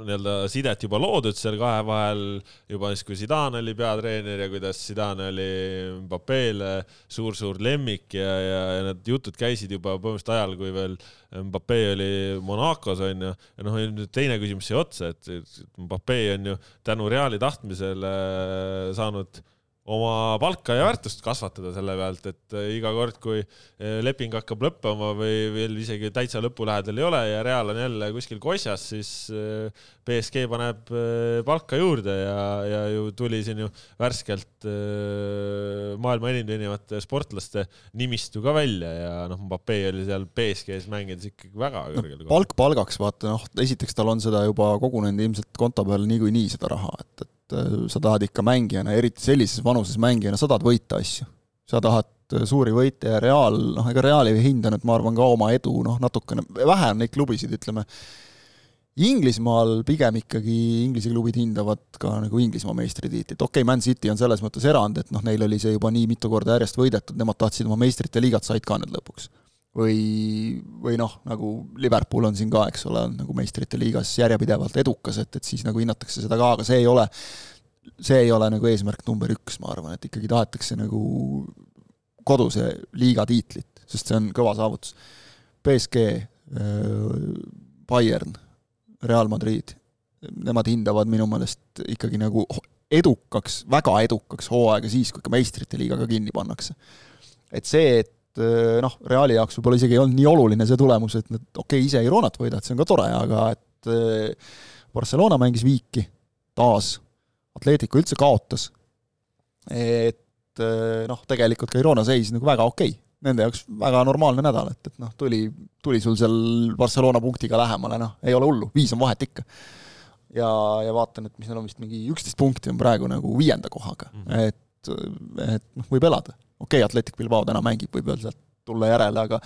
nii-öelda sidet juba loodud seal kahe vahel juba siis, kui Zidane oli peatreener ja kuidas Zidane oli Mbappé'le suur-suur lemmik ja, ja, ja need jutud käisid juba põhimõtteliselt ajal, kui veel Mbappé oli Monacos onju. ja noh, nüüd teine küsimus siia otsa, et Mbappé on ju tänu Reali tahtmisele saanud oma palka ja väärtust kasvatada selle pealt, et äh, iga kord, kui äh, leping hakkab lõppema või veel isegi täitsa lõpu lähedal ei ole ja Real on jälle kuskil kosjas, siis BSG paneb palka juurde ja, ja ju tuli siin ju värskelt maailma enim teenivate sportlaste nimistu ka välja ja noh, Mbappé oli seal BSG-s mängides ikkagi väga kõrgel no,. palk palgaks, vaata noh, esiteks tal on seda juba kogunenud ilmselt konto peal niikuinii seda raha, et, et et äh, sa tahad ikka mängijana, eriti sellises vanuses mängijana, sa tahad võita asju. sa tahad äh, suuri võite ja Real, noh ega Real ei hinda nüüd, ma arvan, ka oma edu noh, natukene, vähe on neid klubisid, ütleme, Inglismaal pigem ikkagi Inglise klubid hindavad ka nagu Inglismaa meistritiitlit, okei okay,, Man City on selles mõttes erand, et noh, neil oli see juba nii mitu korda järjest võidetud, nemad tahtsid oma meistrite liigat, said ka nüüd lõpuks. Või, või noh, nagu Liverpool on siin ka, eks ole, on nagu meistrite liigas järjepidevalt edukas, et, et siis nagu hinnatakse seda ka, aga see ei ole, see ei ole nagu eesmärk number üks, ma arvan, et ikkagi tahetakse nagu koduse liiga tiitlit, sest see on kõva saavutus. BSG, Bayern, Real Madrid, nemad hindavad minu meelest ikkagi nagu edukaks, väga edukaks hooaega siis, kui ikka meistrite liiga ka kinni pannakse. et see, et eh, noh, Reali jaoks võib-olla isegi ei olnud nii oluline see tulemus, et nad okei okay,, ise Ironat võidavad, see on ka tore, aga et eh, Barcelona mängis viiki taas, Atletico üldse kaotas, et eh, noh, tegelikult ka Irona seis nagu väga okei okay nende jaoks väga normaalne nädal, et, et noh, tuli, tuli sul seal Barcelona punktiga lähemale, noh, ei ole hullu, viis on vahet ikka ja, ja vaatan, et mis neil on vist mingi üksteist punkti on praegu nagu viienda kohaga mm, -hmm. et, et noh, võib elada. Okei okay,, Atletic Bilbao täna mängib, võib veel sealt tulla järele, aga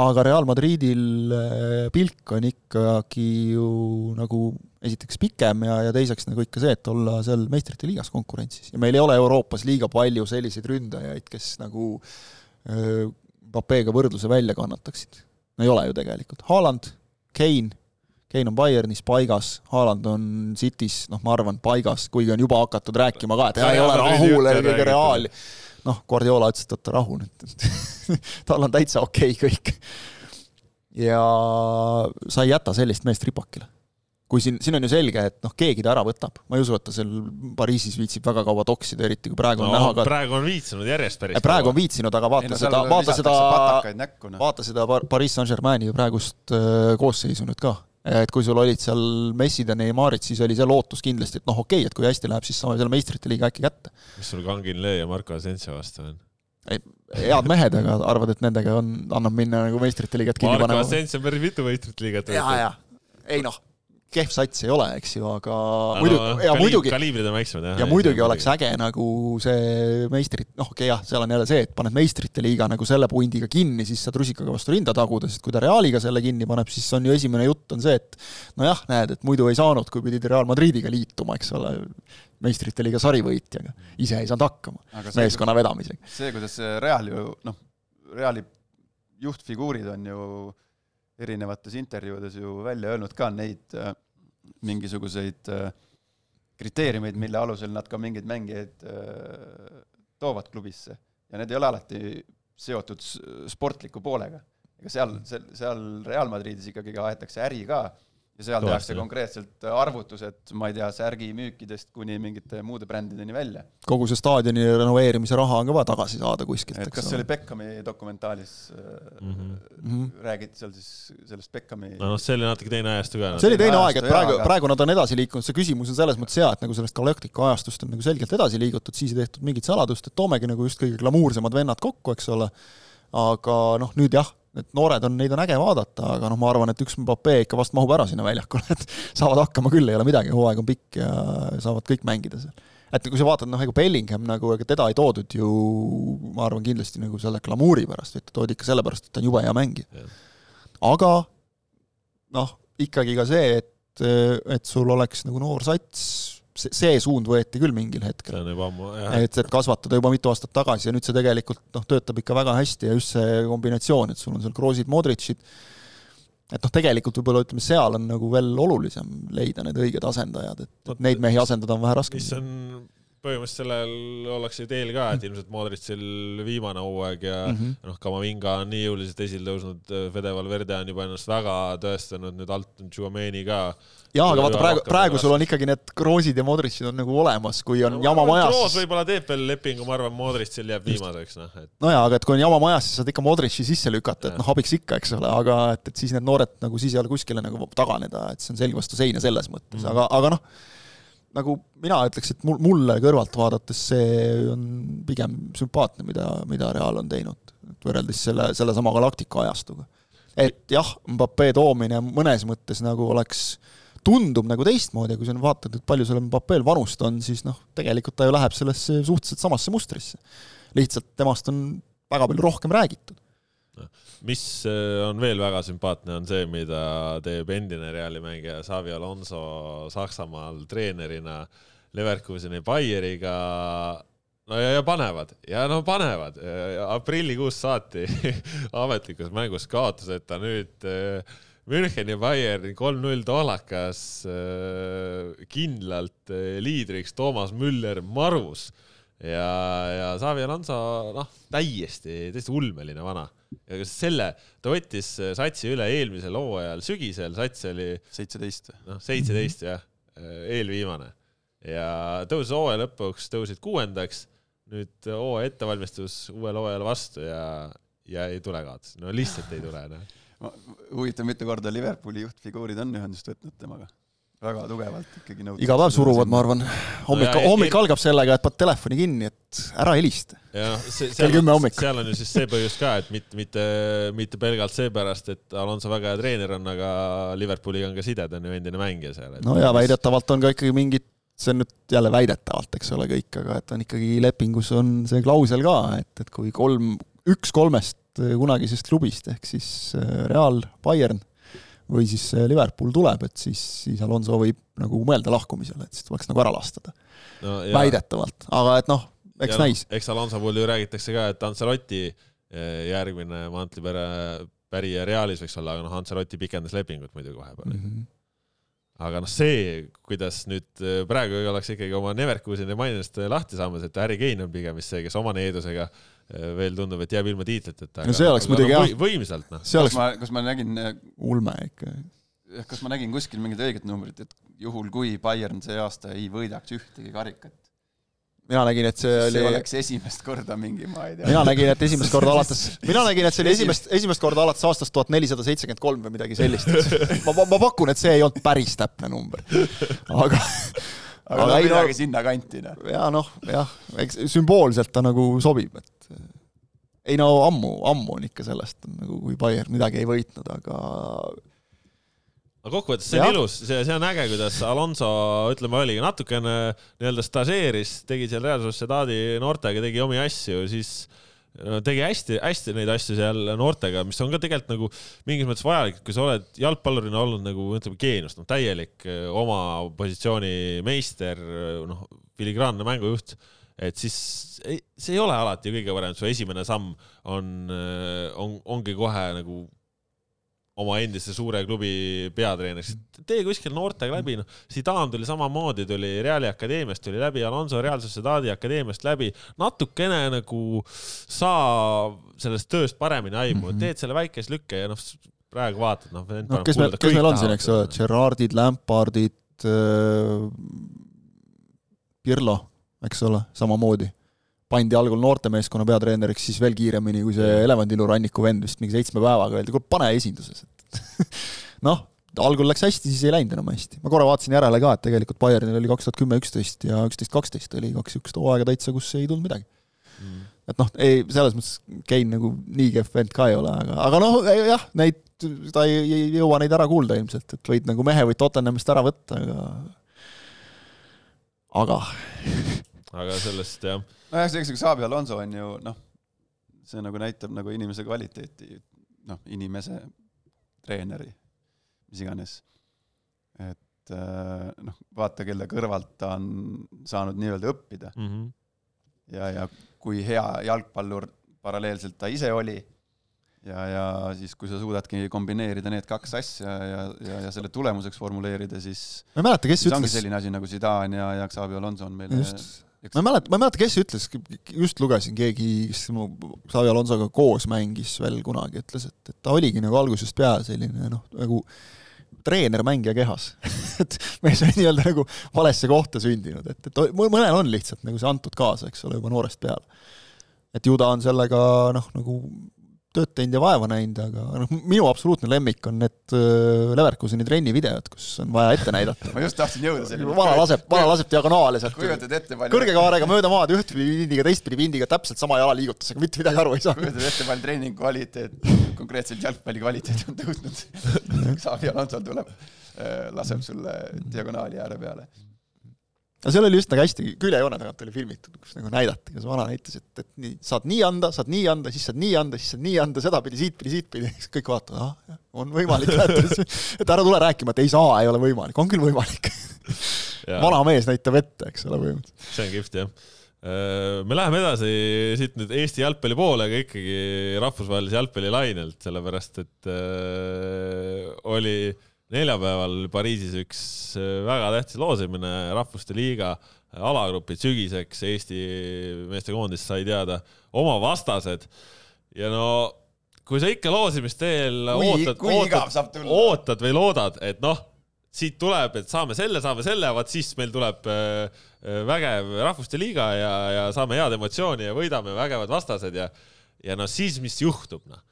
aga Real Madridil eh, pilk on ikkagi ju nagu esiteks pikem ja, ja teiseks nagu ikka see, et olla seal meistrite liigas konkurentsis ja meil ei ole Euroopas liiga palju selliseid ründajaid, kes nagu äh, Mbappega võrdluse välja kannataksid. no ei ole ju tegelikult, Haaland, Kane Kein on Bayernis paigas, Haaland on City's, noh, ma arvan, paigas, kuigi on juba hakatud rääkima ka, et ja, ei ole rahul, ega reaali. Noh, Guardiola ütles, et võta rahu nüüd tal on täitsa okei okay kõik. ja sa ei jäta sellist meest ripakile. kui siin, siin on ju selge, et noh, keegi ta ära võtab, ma ei usu, et ta seal Pariisis viitsib väga kaua toksida, eriti kui praegu on no, näha ka praegu on viitsinud järjest päris praegu kaua. on viitsinud, aga vaata ei, no, seda, vaata seda, noh. vaata seda Pariis Saint-Germaini praegust äh, koosseisu nüüd ka et kui sul olid seal Messid ja Neymarid, siis oli see lootus kindlasti, et noh, okei okay,, et kui hästi läheb, siis saame selle meistrite liiga äkki kätte. mis sul Kangin Lee ja Marko Asensio vastu on? ei, head mehed, aga arvad, et nendega on, annab minna nagu meistrite liigat kinni panema? Marko Asensio on päris mitu meistrite liigat võitnud. ja, ja, ei noh kehv sats ei ole, eks ju, aga no, muidu, ja kaliib, muidugi, kaliibrid on väiksemad, jah. ja muidugi oleks äge nagu see meistrit, noh, okei okay, jah, seal on jälle see, et paned meistrite liiga nagu selle pundiga kinni, siis saad rusikaga vastu rinda taguda, sest kui ta Realiga selle kinni paneb, siis on ju esimene jutt on see, et nojah, näed, et muidu ei saanud, kui pidid Real Madridiga liituma, eks ole, meistrite liiga sarivõitjaga. ise ei saanud hakkama see, meeskonna vedamisega. see, kuidas Real ju noh, Reali juhtfiguurid on ju erinevates intervjuudes ju välja öelnud ka neid äh, mingisuguseid äh, kriteeriumeid, mille alusel nad ka mingeid mängijaid äh, toovad klubisse ja need ei ole alati seotud sportliku poolega. ega seal, seal Real Madridis ikkagi aetakse äri ka ja seal tehakse konkreetselt arvutused, ma ei tea, särgimüükidest kuni mingite muude brändideni välja. kogu see staadioni renoveerimise raha on ka vaja tagasi saada kuskilt, eks kas see oli Beckhami dokumentaalis mm, -hmm. räägiti seal siis sellest Beckhami no noh, see oli natuke teine ajastu ka. see oli teine aeg, et praegu, praegu nad on edasi liikunud, see küsimus on selles mõttes hea, et nagu sellest galaktika ajastust on nagu selgelt edasi liigutud, siis ei tehtud mingit saladust, et toomegi nagu just kõige glamuursemad vennad kokku, eks ole, aga noh, nüüd jah need noored on, neid on äge vaadata, aga noh, ma arvan, et üks Mbappé ikka vast mahub ära sinna väljakule, et saavad hakkama küll, ei ole midagi, hooaeg on pikk ja saavad kõik mängida seal. et kui sa vaatad, noh, ega Bellingham nagu, ega teda ei toodud ju ma arvan kindlasti nagu selle glamuuri pärast, ta toodi ikka sellepärast, et ta on jube hea mängija. aga noh, ikkagi ka see, et, et sul oleks nagu noor sats, see, suund võeti küll mingil hetkel. et, et kasvatada juba mitu aastat tagasi ja nüüd see tegelikult noh, töötab ikka väga hästi ja just see kombinatsioon, et sul on seal Kroosid, Modritšid, et noh, tegelikult võib-olla ütleme, seal on nagu veel olulisem leida need õiged asendajad, et Võt, neid mehi asendada on vähe raskem. mis on põhimõtteliselt sellel ollakse teel ka, et ilmselt Modritšil viimane hooaeg ja mm -hmm. noh, Kamavinga on nii jõuliselt esile tõusnud, Fede Valverde on juba ennast väga tõestanud, nüüd alt on Tšuameni ka jaa, aga vaata praegu, praegu sul on ikkagi need Kroosid ja Modritšid on nagu olemas, kui on no, jama majas. Kroos võib-olla teeb veel lepingu, ma arvan, Modritšil jääb viimaseks, noh et. nojaa, aga et kui on jama majas, siis saad ikka Modritši sisse lükata, et noh, abiks ikka, eks ole, aga et, et siis need noored nagu siis ei ole kuskile nagu taganeda, et see on selg vastu seina selles mõttes mm, -hmm. aga, aga noh, nagu mina ütleks, et mul, mulle kõrvalt vaadates see on pigem sümpaatne, mida, mida Real on teinud, võrreldes selle, sellesama Galactica ajastuga. et jah, Mbappé toomine mõnes mõttes nagu oleks tundub nagu teistmoodi kui sa vaatad, et palju sellel Mbappel vanust on, siis noh, tegelikult ta ju läheb sellesse suhteliselt samasse mustrisse. lihtsalt temast on väga palju rohkem räägitud. Mis äh, on veel väga sümpaatne, on see, mida teeb endine Reali mängija Xavi Alonso Saksamaal treenerina Leverkuseni Bayeriga no ja, ja panevad ja no panevad. aprillikuus saati ametlikus mängus kaotuseta nüüd äh, Müncheni Bayern kolm-null toolakas äh, kindlalt äh, liidriks Toomas Müller marus ja, ja Xavi Alonso noh, täiesti, täiesti ulmeline vana. ja selle, ta võttis satsi üle eelmisel hooajal sügisel, sats oli seitseteist. noh, seitseteist jah, eelviimane ja tõusis hooaja lõpuks, tõusid kuuendaks nüüd hooaja ettevalmistus uuele hooajale vastu ja, ja ei tule kaotusi, no lihtsalt ei tule, noh. huvitav, mitu korda Liverpooli juhtfiguurid on ühendust võtnud temaga? Väga tugevalt ikkagi nõutakse. iga päev suruvad, ma arvan. hommik no, hommik algab sellega, et paned telefoni kinni, et ära helista. kell kümme hommikul. seal on ju siis see põhjus ka, et mitte, mitte, mitte pelgalt seepärast, et Alonso väga hea treener on, aga Liverpooliga on ka side, ta on ju endine mängija seal. no ja väidetavalt on ka ikkagi mingid see on nüüd jälle väidetavalt, eks ole, kõik, aga et on ikkagi lepingus on see klausel ka, et, et kui kolm, üks kolmest kunagisest klubist ehk siis äh, Real, Bayern või siis Liverpool tuleb, et siis, siis Alonso võib nagu mõelda lahkumisele, et siis tuleks nagu ära lastada no,. väidetavalt, aga et noh, eks ja näis no,. eks Alonso puhul ju räägitakse ka, et Ancelotti äh, järgmine mantlipere pärija Realis võiks olla, aga noh, Ancelotti pikendas lepingut muidugi vahepeal mm. -hmm aga noh, see, kuidas nüüd äh, praegu ollakse ikkagi oma Neverkuseni mainest äh, lahti saamas, et Harry Kane on pigem vist see, kes oma needusega äh, veel tundub, et jääb ilma tiitliteta. no see oleks muidugi jah. võimsalt noh. kas oleks... ma, kas ma nägin ulme ikka. kas ma nägin kuskil mingit õiget numbrit, et juhul kui Bayern see aasta ei võidaks ühtegi karikat, mina nägin, et see oli. see oleks esimest korda mingi, ma ei tea. mina nägin, et esimest korda alates, mina nägin, et see oli esimest, esimest korda alates aastast tuhat nelisada seitsekümmend kolm või midagi sellist. ma, ma, ma pakun, et see ei olnud päris täpne number. aga aga no midagi sinnakanti, noh. jaa, noh, jah, eks sümboolselt ta nagu sobib, et ei no ammu, ammu on ikka sellest nagu, kui Bayern midagi ei võitnud, aga aga kokkuvõttes see on ilus, see, see on äge, kuidas Alonso, ütleme, oligi natukene nii-öelda stažeeris, tegi seal Real Sociedadi noortega, tegi omi asju, siis tegi hästi-hästi neid asju seal noortega, mis on ka tegelikult nagu mingis mõttes vajalik, kui sa oled jalgpallurina olnud nagu ütleme geenius, noh täielik oma positsiooni meister, noh filigraanne mängujuht, et siis ei, see ei ole alati kõige parem, su esimene samm on, on, ongi kohe nagu oma endise suure klubi peatreeneriks, tee kuskil noortega läbi, noh, Zidane tuli samamoodi, tuli Reali akadeemiast tuli läbi, Alonso Real Sociedadi akadeemiast läbi, natukene nagu saa sellest tööst paremini aimu mm, -hmm. teed selle väikese lükke ja noh, praegu vaatad, noh. no kes meil, kes meil on siin, eks ole, Gerardid, Lampardid äh,, Pirlo, eks ole, samamoodi pandi algul noortemeeskonna peatreeneriks, siis veel kiiremini kui see Elevandilu ranniku vend vist mingi seitsme päevaga öeldi, kuule pane esinduses, et noh, algul läks hästi, siis ei läinud enam hästi. ma korra vaatasin järele ka, et tegelikult Bayernil oli kaks tuhat kümme, üksteist ja üksteist, kaksteist oli kaks niisugust hooaega täitsa, kus ei tulnud midagi. Mm.. et noh, ei, selles mõttes Kein nagu nii kehv vend ka ei ole, aga, aga noh, jah, neid, ta ei, ei jõua neid ära kuulda ilmselt, et võid nagu mehe võid Tottenhamist ära võtta, aga aga aga sellest jah nojah, see, eks Xabi Alonso on ju noh, see nagu näitab nagu inimese kvaliteeti, noh, inimese, treeneri, mis iganes. et äh, noh, vaata, kelle kõrvalt ta on saanud nii-öelda õppida mm. -hmm. ja, ja kui hea jalgpallur paralleelselt ta ise oli ja, ja siis, kui sa suudadki kombineerida need kaks asja ja, ja, ja selle tulemuseks formuleerida, siis ma ei mäleta, kes ütles. ongi selline asi nagu Zidane ja, ja Xabi Alonso on meile just ma ei mäleta, ma ei mäleta, kes ütles, just lugesin, keegi, kes Xavi Alonsoga koos mängis veel kunagi, ütles, et, et ta oligi nagu algusest peale selline noh, nagu treener mängija kehas et mees on nii-öelda nagu valesse kohta sündinud, et, et mõnel on lihtsalt nagu see antud kaasa, eks ole, juba noorest peale. et ju ta on sellega noh, nagu tööd teinud ja vaeva näinud, aga noh, minu absoluutne lemmik on need äh, Leverkuseni trennivideod, kus on vaja ette näidata ma just tahtsin jõuda selleni. vana laseb, vana laseb diagonaale sealt. kujutad ette palju kõrge kaarega mööda maad ühtpidi vindiga, teistpidi vindiga, täpselt sama jalaliigutusega, mitte midagi aru ei saa. kujutad ette, palju treeningu kvaliteet, konkreetselt jalgpalli kvaliteet on tõusnud Xavi Alonso tuleb, äh, laseb sulle diagonaali ääre peale no seal oli just nagu hästi, küljejoone tagant oli filmitud, kus nagu näidati, kuidas vana näitas, et, et nii, saad nii anda, saad nii anda, siis saad nii anda, siis saad nii anda, sedapidi, siitpidi, siitpidi, siis kõik vaatavad, ah, on võimalik, et ära tule rääkima, et ei saa, ei ole võimalik, on küll võimalik. Vana mees näitab ette, eks ole, põhimõtteliselt. see on kihvt, jah. Me läheme edasi siit nüüd Eesti jalgpalli poole, aga ikkagi rahvusvahelise jalgpallilainelt, sellepärast et äh, oli neljapäeval Pariisis üks väga tähtis loosimine Rahvuste Liiga alagrupid sügiseks. Eesti meestekoondis sai teada oma vastased ja no kui sa ikka loosimisteel ootad, ootad, ootad või loodad, et noh siit tuleb, et saame selle, saame selle, vaat siis meil tuleb äh, äh, vägev Rahvuste Liiga ja, ja saame head emotsiooni ja võidame vägevad vastased ja, ja no siis, mis juhtub, noh.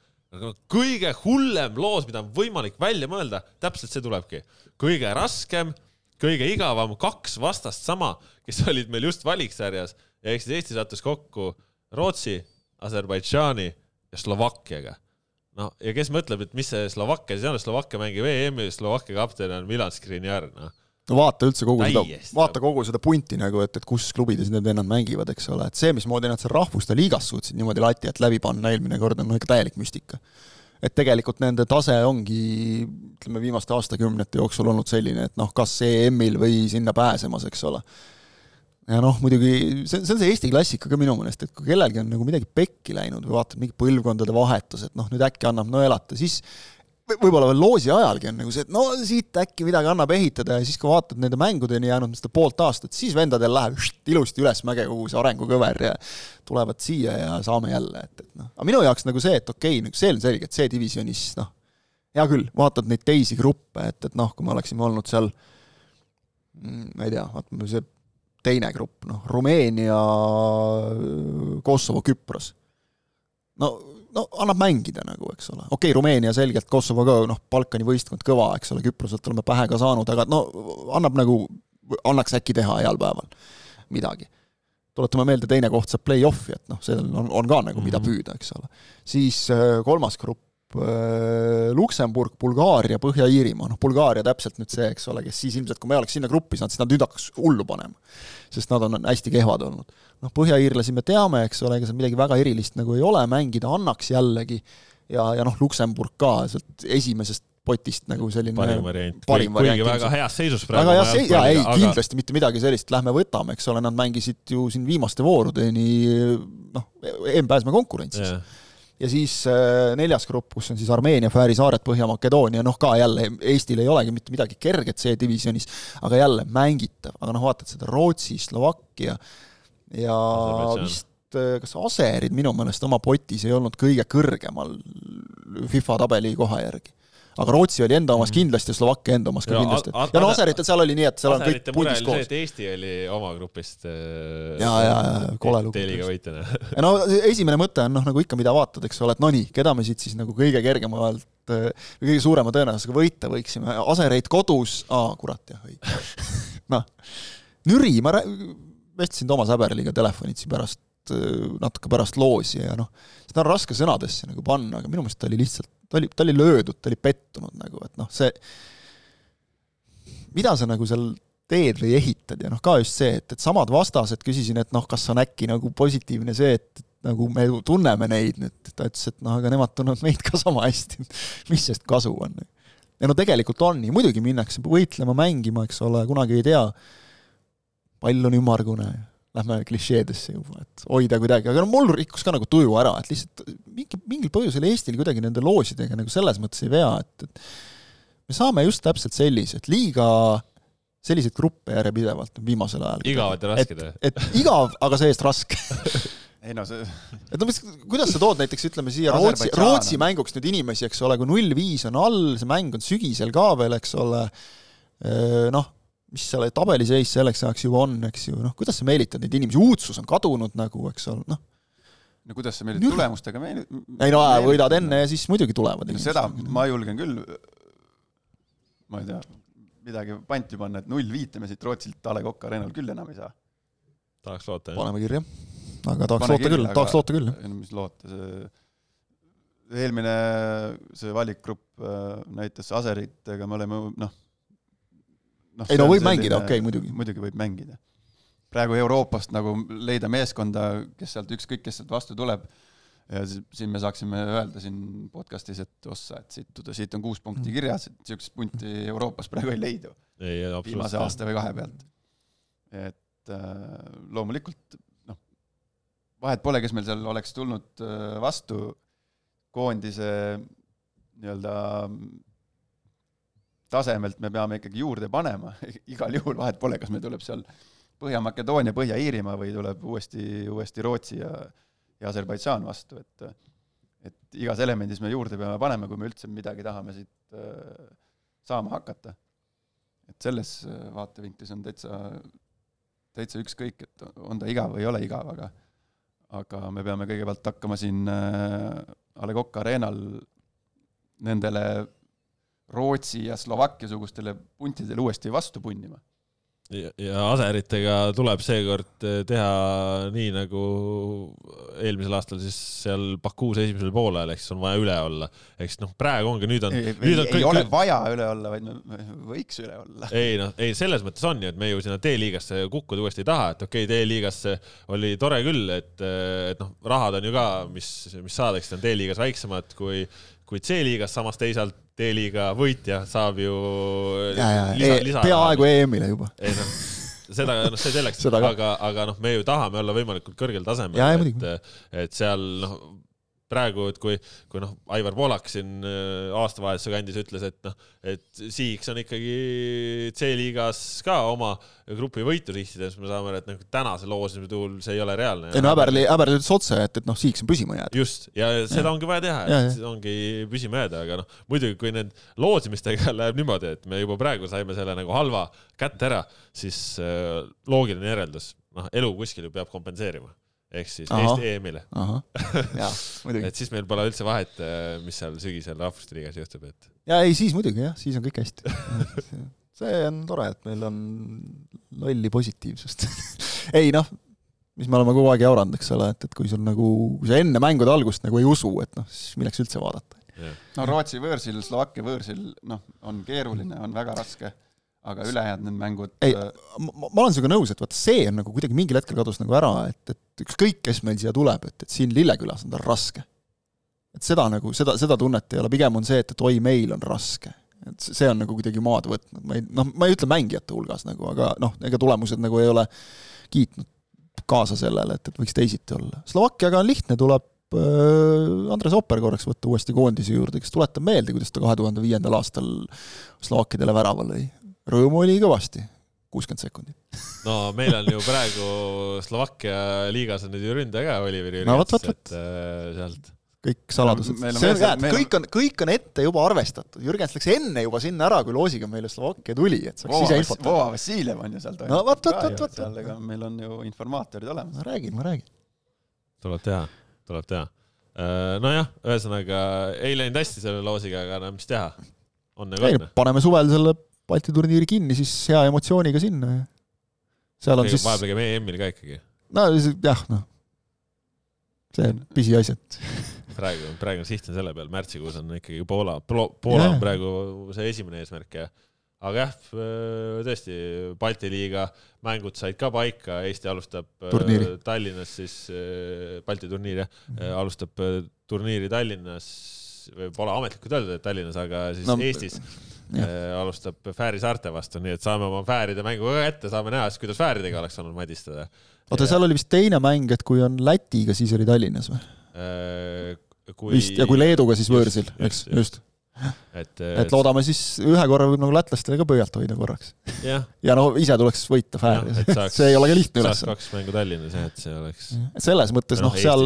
Kõige hullem loos, mida on võimalik välja mõelda, täpselt see tulebki. kõige raskem, kõige igavam, kaks vastast sama, kes olid meil just valiksarjas. Ja eks siis Eesti sattus kokku Rootsi, Aserbaidžaani ja Slovakkiaga. No ja kes mõtleb, et mis see Slovakkia siis on, Slovakkia mängib EM-i, Slovakkia kapten on Milan Skriniar, noh no vaata üldse kogu seda, vaata kogu seda punti nagu, et, et kus klubides need vennad mängivad, eks ole, et see, mismoodi nad seal rahvuste liigas suutsid niimoodi lati alt läbi panna eelmine kord, on no ikka täielik müstika. et tegelikult nende tase ongi, ütleme, viimaste aastakümnete jooksul olnud selline, et noh, kas EM-il või sinna pääsemas, eks ole ja noh, muidugi see, see on see Eesti klassika ka minu meelest, et kui kellelgi on nagu midagi pekki läinud või vaatad mingi põlvkondade vahetus, et noh, nüüd äkki annab nõelata, siis võib-olla veel loosi ajalgi on nagu see, et no siit äkki midagi annab ehitada ja siis, kui vaatad nende mängudeni jäänud seda poolt aastat, siis vendadel läheb št, ilusti ülesmäge kogu see arengukõver ja tulevad siia ja saame jälle, et, et noh. aga minu jaoks nagu see, et okei okay,, nagu see on selge, et see divisjonis noh, hea küll, vaatad neid teisi gruppe, et, et noh, kui me oleksime olnud seal mm, ma ei tea, vaatame see teine grupp, noh, Rumeenia, Kosovo, Küpros. no, no annab mängida nagu, eks ole, okei okay,, Rumeenia selgelt, Kosovo ka, noh, Balkani võistkond kõva, eks ole, Küproselt oleme pähe ka saanud, aga no annab nagu, annaks äkki teha heal päeval midagi. tuletame meelde, teine koht saab play-off'i, et noh, sellel on, on ka nagu mida mhm. püüda, eks ole. siis äh, kolmas grupp, Luksemburg, Bulgaaria, Põhja-Iirimaa, noh Bulgaaria täpselt nüüd see, eks ole, kes siis ilmselt, kui me oleks sinna gruppi saanud, siis nad nüüd hakkaks hullu panema. sest nad on hästi kehvad olnud. noh, põhja-iirlasi me teame, eks ole, ega seal midagi väga erilist nagu ei ole, mängida annaks jällegi, ja, ja noh, Luksemburg ka sealt esimesest potist nagu selline parim variant, kuigi väga heas seisus praegu. väga heas seisus, jaa, ei aga... kindlasti mitte midagi sellist, lähme võtame, eks ole, nad mängisid ju siin viimaste voorudeni noh, EM-pääsme konkurentsis yeah ja siis äh, neljas grupp, kus on siis Armeenia, Fääri saared, Põhja-Makedoonia, noh ka jälle Eestil ei olegi mitte midagi kerget C-divisjonis, aga jälle mängitav, aga noh, vaatad seda Rootsi, Slovakkia ja vist äh, kas Aserid minu meelest oma potis ei olnud kõige kõrgemal FIFA tabeli koha järgi aga Rootsi oli enda omas mhm. kindlasti ja Slovakkia enda omas ka ja, kindlasti. ja no Aseritel seal oli nii, et seal on kõik pundis koos. Eesti oli oma grupist ja, ja, ja kole lugu. T-liiga võitjana ja no esimene mõte on noh, nagu ikka, mida vaatad, eks ole, et no nii, keda me siit siis nagu kõige kergemalt või äh, kõige suurema tõenäosusega võita võiksime, Asereid kodus, aa kurat jah, õige noh, Nüri, ma vestlesin Toomas Häberliga telefonitsi pärast, äh, natuke pärast loosi ja noh, seda on raske sõnadesse nagu panna, aga minu meelest ta oli lihtsalt ta oli, ta oli löödud, ta oli pettunud nagu, et noh, see, mida sa nagu seal teed või ehitad ja noh, ka just see, et, et samad vastased, küsisin, et noh, kas on äkki nagu positiivne see, et nagu me tunneme neid nüüd, ta ütles, et noh, aga nemad tunnevad meid ka sama hästi, mis sest kasu on. ja no tegelikult on nii, muidugi minnakse võitlema, mängima, eks ole, kunagi ei tea, pall on ümmargune lähme klišeedesse juba, et hoida kuidagi, aga no mul rikkus ka nagu tuju ära, et lihtsalt mingi, mingil põhjusel Eestil kuidagi nende loosidega nagu selles mõttes ei vea, et, et me saame just täpselt sellised, liiga selliseid gruppe järjepidevalt viimasel ajal. igavad ja rasked või? et igav, aga see-eest raske ei no see et no mis, kuidas sa tood näiteks ütleme siia Rootsi, Rootsi mänguks nüüd inimesi, eks ole, kui null viis on all, see mäng on sügisel ka veel, eks ole, noh mis seal tabeliseis selleks ajaks juba on, eks ju, noh, kuidas sa meelitad neid inimesi, uudsus on kadunud nagu, eks ole, noh. no kuidas sa meelitad tulemustega meil-? ei no võidad enne ja siis muidugi tulevad no, seda ma julgen küll, ma ei tea, midagi panti panna, et null viite me siit Rootsilt A Le Coq Arena'l küll enam ei saa. tahaks loota, jah. paneme kirja. aga tahaks Pane loota kirja, küll, tahaks loota küll, jah. mis loota, see eelmine see valikgrupp äh, näitas Aseritega, me oleme noh, no, ei no võib selline, mängida, okei okay,, muidugi. muidugi võib mängida. praegu Euroopast nagu leida meeskonda, kes sealt, ükskõik kes sealt vastu tuleb, ja siin me saaksime öelda siin podcast'is, et ossa, et siit, siit on kuus punkti mm. kirjas, et niisugust punti Euroopas praegu ei leidu. viimase aasta või kahe pealt. et äh, loomulikult noh, vahet pole, kes meil seal oleks tulnud äh, vastu koondise nii-öelda tasemelt me peame ikkagi juurde panema, igal juhul vahet pole, kas meil tuleb seal Põhja-Makedoonia, Põhja-Iirimaa või tuleb uuesti, uuesti Rootsi ja, ja Aserbaidžaan vastu, et et igas elemendis me juurde peame panema, kui me üldse midagi tahame siit äh, saama hakata. et selles äh, vaatevinklis on täitsa, täitsa ükskõik, et on ta igav või ei ole igav, aga aga me peame kõigepealt hakkama siin äh, A Le Coq Arena'l nendele Rootsi ja Slovakkia sugustele puntidele uuesti vastu punnima. ja, aseritega tuleb seekord eh, teha nii, nagu eelmisel aastal siis seal Bakuus esimesel poolel, ehk siis on vaja üle olla. ehk siis noh, praegu ongi, nüüd on. ei, ei, ei kõik... ole vaja üle olla, vaid me võiks üle olla. ei noh, ei selles mõttes on ju, et me ju sinna D-liigasse kukkuda uuesti ei taha, et okei okay,, D-liigasse oli tore küll, et, et noh, rahad on ju ka, mis, mis saadakse, on D-liigas väiksemad kui kui C-liigas, samas teisalt D-liiga võitja saab ju ja, ja, lisa, e, lisa peaaegu EM-ile juba. ei noh, seda, noh, see selleks, aga, aga noh, me ju tahame olla võimalikult kõrgel tasemel, et, et seal noh, praegu, et kui, kui noh, Aivar Poolak siin äh, aastavahetuse kandis ütles, et noh, et sihiks on ikkagi C-liigas ka oma grupi võitu sihtida, siis me saame aru, et noh, tänase loosimise puhul see ei ole reaalne. ei no Häberli, Häberli ütles otse, et, et noh, sihiks on püsima jääda. just, ja seda ja. ongi vaja teha, et ja. ongi püsima jääda, aga noh, muidugi kui need loosimistega läheb niimoodi, et me juba praegu saime selle nagu halva kätte ära, siis äh, loogiline järeldus, noh, elu kuskil ju peab kompenseerima ehk siis Aha. Eesti EM-ile. et siis meil pole üldse vahet, äh, mis seal sügisel Rahvuste Liigas juhtub, et. ja ei, siis muidugi jah, siis on kõik hästi see on tore, et meil on lolli positiivsust ei noh, mis me oleme kogu aeg jauranud, eks ole, et, et kui sul nagu, kui sa enne mängude algust nagu ei usu, et noh, siis milleks üldse vaadata. no Rootsi võõrsil, Slovakkia võõrsil, noh, on keeruline, on väga raske aga ülejäänud need mängud ei, äh, ma, olen sinuga nõus, et vaata, see on nagu kuidagi mingil hetkel kadus nagu ära, et, et ükskõik, kes meil siia tuleb, et, et siin Lillekülas on tal raske. et seda nagu, seda, seda tunnet ei ole, pigem on see, et, et oi, meil on raske. et see on nagu kuidagi maad võtnud, ma ei, noh, ma ei ütle mängijate hulgas nagu, aga noh, ega tulemused nagu ei ole kiitnud kaasa sellele, et, et võiks teisiti olla. Slovakkiaga on lihtne, tuleb äh, Andres Opper korraks võtta uuesti koondise juurde, kes tuletab meelde, kuidas ta kahe tuhande viiendal aastal slovakkidele värava lõi rõõmu oli kõvasti, kuuskümmend sekundit. no meil on ju praegu Slovakkia liigas on nüüd ju ründaja ka, Oliver Jürgens no,, et äh, sealt kõik saladused no,, see on hea, et kõik on, kõik on ette juba arvestatud, Jürgens läks enne juba sinna ära, kui loosiga meile Slovakkia tuli, et saaks siseinfot. Vova Vassiljev on ju seal toimunud. no vot, vot, vot, vot. seal, ega meil on ju informaatorid olemas. ma räägin, ma räägin. tuleb teha, tuleb teha. Äh, nojah, ühesõnaga ei läinud hästi selle loosiga, aga no mis teha, on nagu on. paneme suvel selle Balti turniiri kinni, siis hea emotsiooniga sinna ja seal on Ega, siis vahepeal käib EM-il ka ikkagi. no jah, noh, see on pisiasjad. Praegu, praegu siht on selle peal, märtsikuus on ikkagi Poola, Poola on praegu see esimene eesmärk ja aga jah, tõesti, Balti liiga mängud said ka paika, Eesti alustab äh, turniiri. Tallinnas siis, äh, Balti turniir jah. Mm, -hmm. alustab turniiri Tallinnas, pole ametlikult öeldud, et Tallinnas, aga siis no, Eestis alustab Fääri saarte vastu, nii et saame oma Fääride mängu ka ette, saame näha siis, kuidas Fääridega oleks olnud madistada. oota, seal oli vist teine mäng, et kui on Lätiga, siis oli Tallinnas või? Äh, kui... vist, ja kui Leeduga, siis võõrsil, eks, just et, et loodame siis ühe korra võib nagu lätlastele ka pöialt hoida korraks. ja no ise tuleks võita Fääris, see ei ole ka lihtne ülesanne. kaks mängu Tallinnas jah, et see oleks. et selles mõttes noh, seal,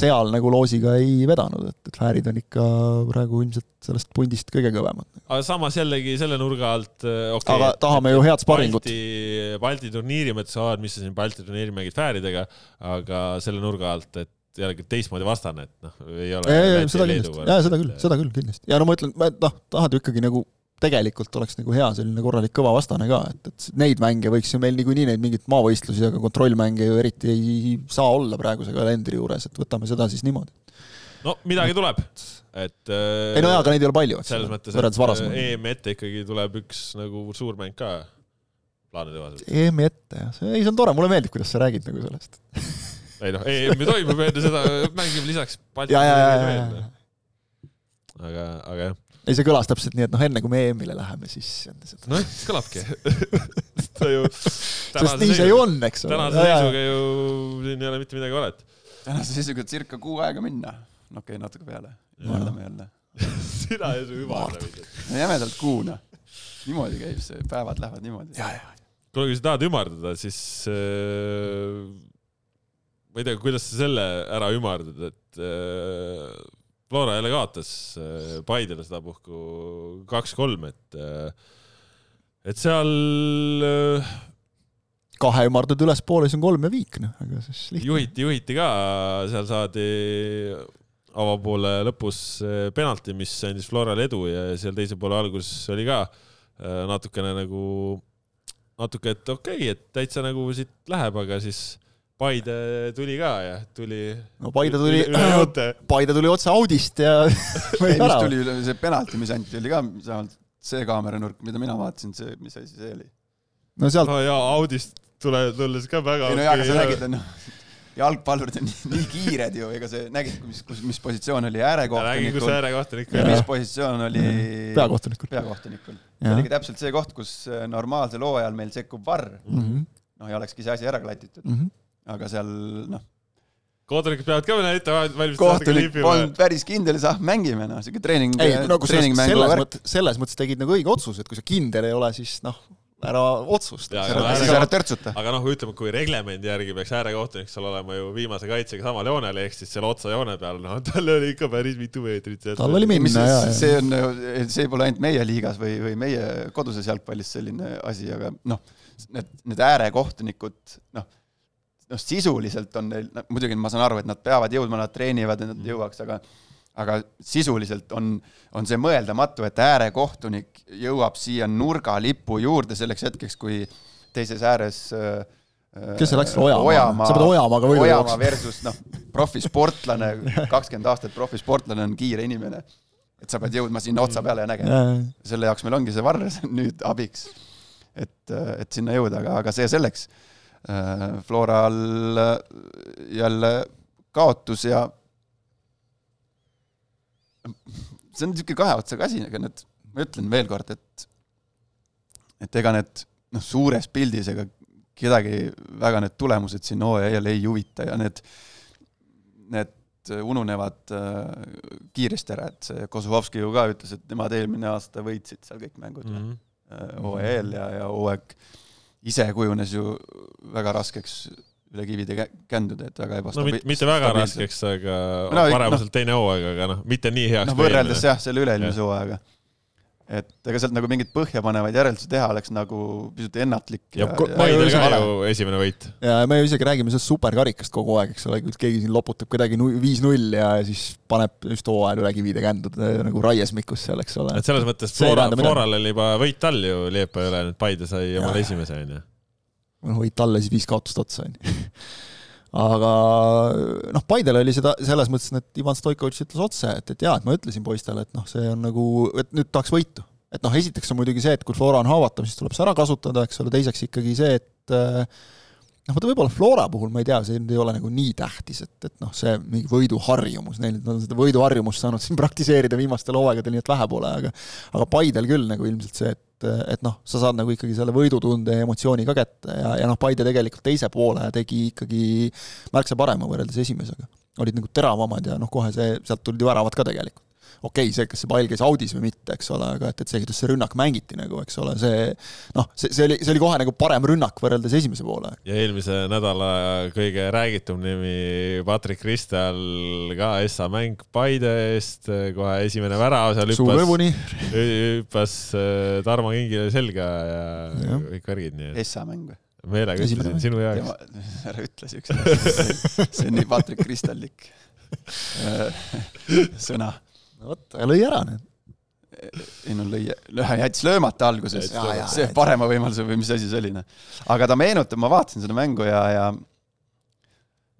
seal nagu loosiga ei vedanud, et, et Fäärid on ikka praegu ilmselt sellest pundist kõige kõvemad. aga samas jällegi selle nurga alt äh, okay,. aga tahame ju head sparingut. Balti, Balti turniiri mõttes, mis sa siin Balti turniiri mängid Fääridega, aga selle nurga alt, et jällegi teistmoodi vastane, et noh, ei ole. seda kindlasti, jaa, seda küll, seda küll kindlasti. ja no ma ütlen, noh, tahad ju ikkagi nagu tegelikult oleks nagu hea selline korralik kõva vastane ka, et, et neid mänge võiks ju meil niikuinii neid mingeid maavõistlusi, aga kontrollmänge ju eriti ei saa olla praeguse kalendri juures, et võtame seda siis niimoodi. no midagi tuleb, et äh, ei no jaa, aga neid ei ole palju, eks selles mõttes, et EM-i ette ikkagi tuleb üks nagu suur mäng ka plaanide kohaselt. EM-i ette, jah, ei see on tore, mulle meeldib, kuidas sa räägid nagu sellest ei noh, EM ju toimub enne seda, mängime lisaks Balti veel. aga, aga jah. ei, see kõlas täpselt nii, et noh, enne kui me EM-ile läheme, siis noh, siis kõlabki ta ju sest nii see ju on, eks ole. tänase seisuga ju siin ei ole mitte midagi valet. tänase seisuga circa kuu aega minna. no okei okay,, natuke peale. vaatame jälle sina ja su ümardamine. no jämedalt kuu, noh. niimoodi käib see, päevad lähevad niimoodi. kuule, kui sa tahad ümardada, siis äh, ma ei tea, kuidas sa selle ära ümardad, et äh, Flora jälle kaotas äh, Paidele sedapuhku kaks-kolm, et äh, et seal äh, kahe ümardad ülespoole, siis on kolm ja viik, noh, aga siis lihtne. juhiti, juhiti ka, seal saadi avapoole lõpus äh, penalti, mis andis Florale edu ja seal teise poole alguses oli ka äh, natukene nagu, natuke, et okei okay,, et täitsa nagu siit läheb, aga siis Paide tuli ka ja tuli. no Paide tuli, Paide tuli otse Audist ja ei, mis tuli üle, see penalti, mis anti, oli ka vähemalt see kaameranurk, mida mina vaatasin, see, mis asi see oli? no sealt no jaa, Audist tule, tulles ka väga ei no jaa, aga sa nägid, noh, jalgpallurid on nii, nii kiired ju, ega see, nägid, mis, kus, mis positsioon oli äärekohtunikul. kus äärekohtunik ja mis positsioon oli peakohtunikul. peakohtunikul. see oligi täpselt see koht, kus normaalsel hooajal meil sekkub varr mm. -hmm. noh, ja olekski see asi ära klatitud mm. -hmm aga seal noh. kohtunikud peavad ka ette valmistama. kohtunik polnud päris kindel, et ah, mängime noh, siuke treening. ei, no kui selles, selles mõttes, selles mõttes tegid nagu õige otsuse, et kui sa kindel ei ole, siis noh, ära otsusta. siis ära törtsuta. aga noh, ütleme, kui reglemendi järgi peaks äärekohtunik seal olema ju viimase kaitsega samal joonel, ehk siis seal otsajoone peal, noh, tal oli ikka päris mitu meetrit. tal oli minna, jaa. see on, see pole ainult meie liigas või, või meie koduses jalgpallis selline asi, aga noh, need, need äärekohtunikud, noh noh, sisuliselt on neil, muidugi ma saan aru, et nad peavad jõudma, nad treenivad, et nad mhm. jõuaks, aga aga sisuliselt on, on see mõeldamatu, et äärekohtunik jõuab siia nurgalipu juurde selleks hetkeks, kui teises ääres äh, kes see läks Ojamaa, Ojamaa, sa pead Ojamaaga võidu jooksma. Ojamaa versus noh, profisportlane, kakskümmend aastat profisportlane on kiire inimene. et sa pead jõudma sinna otsa peale ja nägema. selle jaoks meil ongi see varr nüüd abiks. et, et sinna jõuda, aga, aga see selleks Äh, Floral äh, jälle kaotus ja see on niisugune kahe otsaga asi, aga need, ma ütlen veel kord, et et ega need noh, suures pildis ega kedagi väga need tulemused siin hooajal ei huvita ja need, need ununevad äh, kiiresti ära, et see Kozlovski ju ka ütles, et nemad eelmine aasta võitsid seal kõik mängud mm -hmm. hooaja eel ja, ja hooaeg ise kujunes ju väga raskeks üle kivide känduda, et väga ebastabiilne. no mitte, mitte väga raskeks, aga no, paremuselt no, teine hooaeg, aga noh, mitte nii heaks. noh, võrreldes jah, selle üle-eelmise hooajaga et ega sealt nagu mingeid põhjapanevaid järeldusi teha oleks nagu pisut ennatlik. ja, ja, ja Maidel ka ju esimene võit. ja me ju isegi räägime sellest superkarikast kogu aeg, eks ole, keegi siin loputab kuidagi viis-null ja siis paneb just hooajal üle kivide känduda nagu raiesmikus seal, eks ole. et selles mõttes Flora, Floral oli juba võit all ju Liepa üle, nüüd Paide sai omale esimese, onju. noh, võit all ja siis viis kaotust otsa, onju aga noh, Paidel oli seda selles mõttes, et Ivan Stoikovitš ütles otse, et, et jaa, et ma ütlesin poistele, et noh, see on nagu, et nüüd tahaks võitu. et noh, esiteks on muidugi see, et kui Flora on haavatav, siis tuleb see ära kasutada, eks ole, teiseks ikkagi see, et äh, noh, vaata võib-olla Flora puhul ma ei tea, see ei ole nagu nii tähtis, et, et noh, see mingi võiduharjumus, neil, nad on seda võiduharjumust saanud siin praktiseerida viimastel hooaegadel, nii et vähe pole, aga aga Paidel küll nagu ilmselt see, et et, et noh, sa saad nagu ikkagi selle võidutunde ja emotsiooni ka kätte ja, ja noh, Paide tegelikult teise poole tegi ikkagi märksa parema võrreldes esimesega. olid nagu teravamad ja noh, kohe see, sealt tulid ju väravad ka tegelikult okei okay,, see, kas see pall käis audis või mitte, eks ole, aga et, et see, kuidas see rünnak mängiti nagu, eks ole, see noh, see, see oli, see oli kohe nagu parem rünnak võrreldes esimese poole. ja eelmise nädala kõige räägitum nimi, Patrick Ristal ka Essa mäng Paide eest, kohe esimene värav seal hüppas, hüppas äh, Tarmo Kingile selga ja, ja. kõik värgid, nii et. Essa mäng või? meelega ütlesin sinu jaoks. ära ütle siukseid see on nii Patrick Kristallik sõna no vot, aga lõi ära nüüd. ei no lõi, jättis löömata alguses, see parema võimaluse või mis asi see oli, noh. aga ta meenutab, ma vaatasin seda mängu ja, ja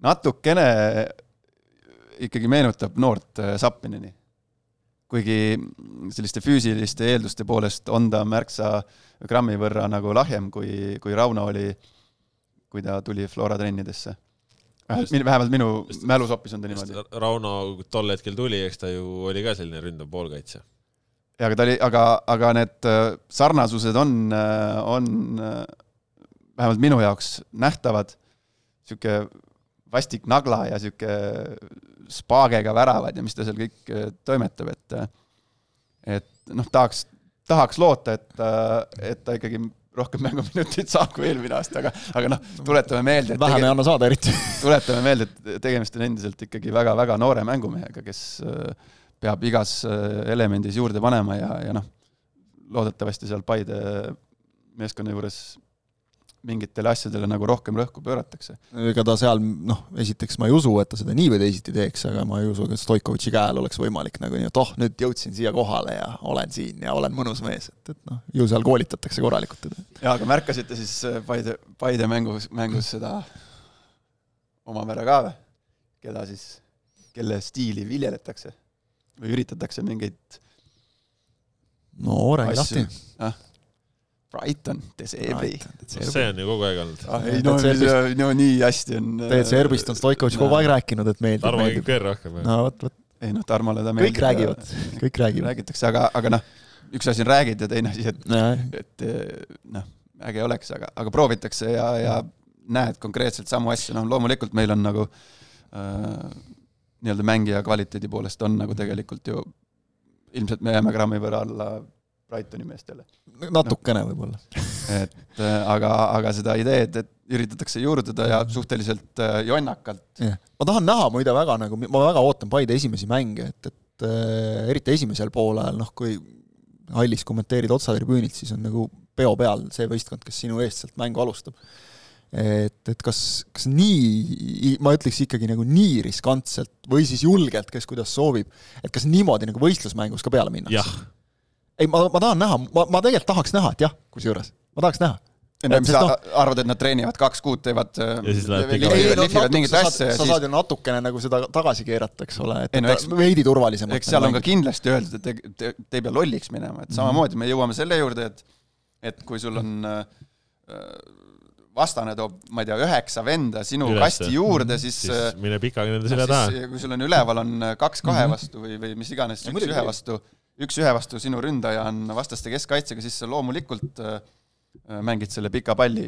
natukene ikkagi meenutab noort äh, Zappinini. kuigi selliste füüsiliste eelduste poolest on ta märksa grammi võrra nagu lahjem, kui, kui Rauno oli, kui ta tuli Flora trennidesse. Vähemalt minu mälusopis on ta niimoodi. Rauno tol hetkel tuli, eks ta ju oli ka selline ründav poolkaitsja. ja aga ta oli, aga, aga need äh, sarnasused on, äh, on äh, vähemalt minu jaoks nähtavad. sihuke vastik nagla ja sihuke spaagega väravad ja mis ta seal kõik toimetab, et, et noh, tahaks, tahaks loota, et, et ta ikkagi rohkem mänguminuteid saab kui eelmine aasta, aga, aga noh, tuletame meelde. vähem ei anna saada eriti tuletame meelde, et tegemist on endiselt ikkagi väga-väga noore mängumehega, kes äh, peab igas äh, elemendis juurde panema ja, ja noh, loodetavasti seal Paide meeskonna juures mingitele asjadele nagu rohkem rõhku pööratakse. ega ta seal noh, esiteks ma ei usu, et ta seda nii või teisiti teeks, aga ma ei usu, et Stoikovitši käel oleks võimalik nagu nii, et oh, nüüd jõudsin siia kohale ja olen siin ja olen mõnus mees, et, et noh, ju seal koolitatakse korralikult teda. jaa, aga märkasite siis äh, Paide, Paide mängus, mängus seda Omavere ka või? keda siis, kelle stiili viljeletakse või üritatakse mingeid no räägi lahti ah Brighton, De Zerbi. see on ju kogu aeg olnud ah,. ei no, no nii hästi on. De Zerbist on Stoikovitš kogu aeg rääkinud, et meeldib. Tarmo räägib veel rohkem. no vot, vot. ei noh, Tarmole ta meeldib. kõik räägivad, kõik räägivad. räägitakse, aga, aga noh, üks asi on räägid ja teine asi, et, et noh, äge oleks, aga, aga proovitakse ja, ja näed konkreetselt samu asju, noh loomulikult meil on nagu äh, nii-öelda mängija kvaliteedi poolest on nagu tegelikult ju ilmselt me jääme grammi võrra alla Brightoni meestele. natukene no. võib-olla. et äh, aga, aga seda ideed, et üritatakse juurutada ja suhteliselt äh, jonnakalt. ma tahan näha muide väga nagu, ma väga ootan Paide esimesi mänge, et, et äh, eriti esimesel poolajal, noh kui hallis kommenteerid otsatribüünilt, siis on nagu peo peal see võistkond, kes sinu eest sealt mängu alustab. et, et kas, kas nii, ma ütleks ikkagi nagu nii riskantselt või siis julgelt, kes kuidas soovib, et kas niimoodi nagu võistlusmängus ka peale minnakse? Ei, ma, ma tahan näha, ma, ma tegelikult tahaks näha, et jah, kusjuures, ma tahaks näha. no mis sa no, arvad, et nad treenivad kaks kuud, teevad siis läheb lihvivad mingit asja ja sa saad ju natukene nagu seda tagasi keerata, eks ole, et, et no, veidi turvalisemalt. eks seal on ka kindlasti öeldud, et te, te, te ei pea lolliks minema, et mhm. samamoodi me jõuame selle juurde, et et kui sul on äh, vastane toob, ma ei tea, üheksa venda sinu Üles. kasti juurde, siis siis mine pikaga nende selja taha. kui sul on üleval on kaks kahe mhm. vastu või, või mis iganes, üks ühe vastu, üks-ühe vastu sinu ründaja on vastaste keskkaitsega, siis sa loomulikult äh, mängid selle pika palli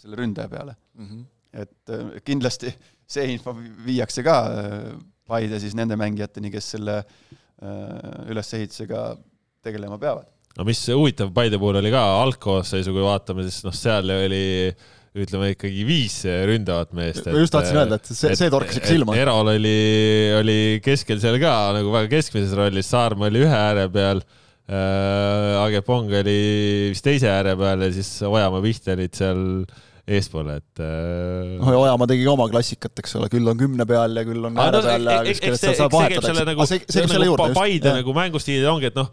selle ründaja peale mm. -hmm. et äh, kindlasti see info viiakse ka äh, Paide siis nende mängijateni, kes selle ülesehitusega tegelema peavad. no mis huvitav Paide puhul oli ka algkoosseisu, kui vaatame, siis noh, seal oli ütleme ikkagi viis ründavat meest. ma just tahtsin öelda, et see, see torkas ikka silma. Erol oli, oli keskel seal ka nagu väga keskmises rollis, Saarma oli ühe ääre peal äh,, Agepong oli vist teise ääre peal ja siis Ojamaa Vihte olid seal eespool, et äh.... noh, ja Ojamaa tegi ka oma klassikat, eks ole, küll on kümne peal ja küll on ääre peal ja kes kellest seal saab vahetada. Nagu, see, see, see, see nagu Paide nagu mängustiilid ongi, et noh,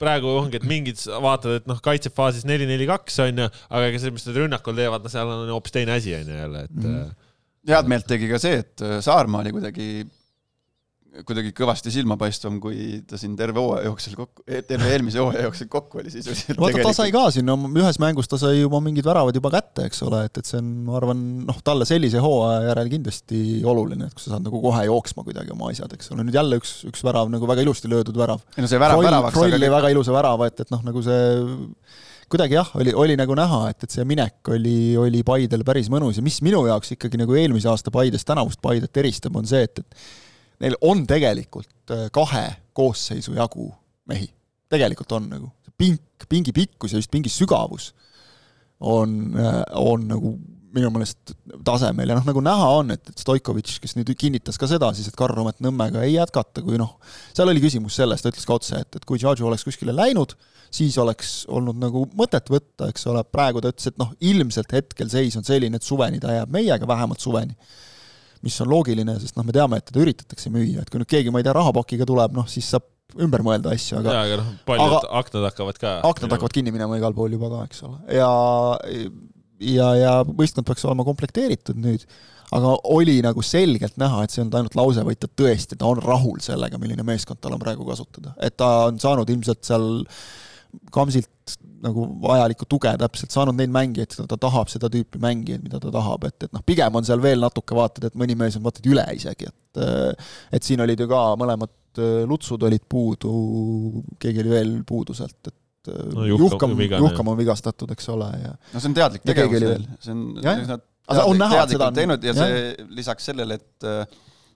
praegu ongi, et mingid vaatad, et noh, kaitsefaasis neli, neli, kaks on ju, aga ega see, mis nad rünnakul teevad, no seal on hoopis teine asi on ju jälle, et mm. -hmm. head meelt tegi ka see, et Saarma oli kuidagi kuidagi kõvasti silmapaistvam, kui ta siin terve hooaja jooksul kokku, e-, terve eelmise hooaja jooksul kokku oli sisuliselt. vaata tegelikult..., ta sai ka siin no, ühes mängus ta sai juba mingid väravad juba kätte, eks ole, et, et see on, ma arvan, noh, talle sellise hooaja järel kindlasti oluline, et kui sa saad nagu kohe jooksma kuidagi oma asjad, eks ole, nüüd jälle üks, üks värav nagu väga ilusti löödud värav. ei no see värav väravaks. Kroll aga... väga ilusa värava, et, et noh, nagu see kuidagi jah, oli, oli nagu näha, et, et see minek oli, oli Paidel päris mõnus ja mis minu jaoks ikkagi nagu eelmise aasta Paidest tänavust Paidet eristab, on see, et, et neil on tegelikult äh, kahe koosseisu jagu mehi, tegelikult on nagu, pink, pingi pikkus ja just pingi sügavus on, äh, on nagu minu meelest tasemel. Ja noh, nagu näha on, et, et Stoikovitš, kes nüüd kinnitas ka seda siis, et Karl-Romet Nõmmega ei jätkata, kui noh, seal oli küsimus selles, ta ütles ka otse, et, et kui Džadžu oleks kuskile läinud, siis oleks olnud nagu mõtet võtta, eks ole, praegu ta ütles, et noh, ilmselt hetkel seis on selline, et suveni ta jääb meiega, vähemalt suveni mis on loogiline, sest noh, me teame, et teda üritatakse müüa, et kui nüüd keegi, ma ei tea, rahapakiga tuleb, noh siis saab ümber mõelda asju, aga jaa, aga noh, paljud aga, aknad hakkavad ka aknad hakkavad kinni minema igal pool juba ka, eks ole, ja ja, ja võistkond peaks olema komplekteeritud nüüd, aga oli nagu selgelt näha, et see olnud ainult lause, vaid ta tõesti, ta on rahul sellega, milline meeskond tal on praegu kasutada. et ta on saanud ilmselt seal Kamsilt nagu vajalikku tuge täpselt, saanud neid mängijaid, ta tahab seda tüüpi mängijaid, mida ta tahab, et, et noh, pigem on seal veel natuke vaatad, et mõni mees on vaata et üle isegi, et et siin olid ju ka mõlemad lutsud olid puudu, keegi oli veel puudu sealt, et no, Juhkam, Juhkam on vigastatud, eks ole, ja no see on teadlik tegevus veel, see on, nad on näha, et seda on teinud ja, ja see lisaks sellele, et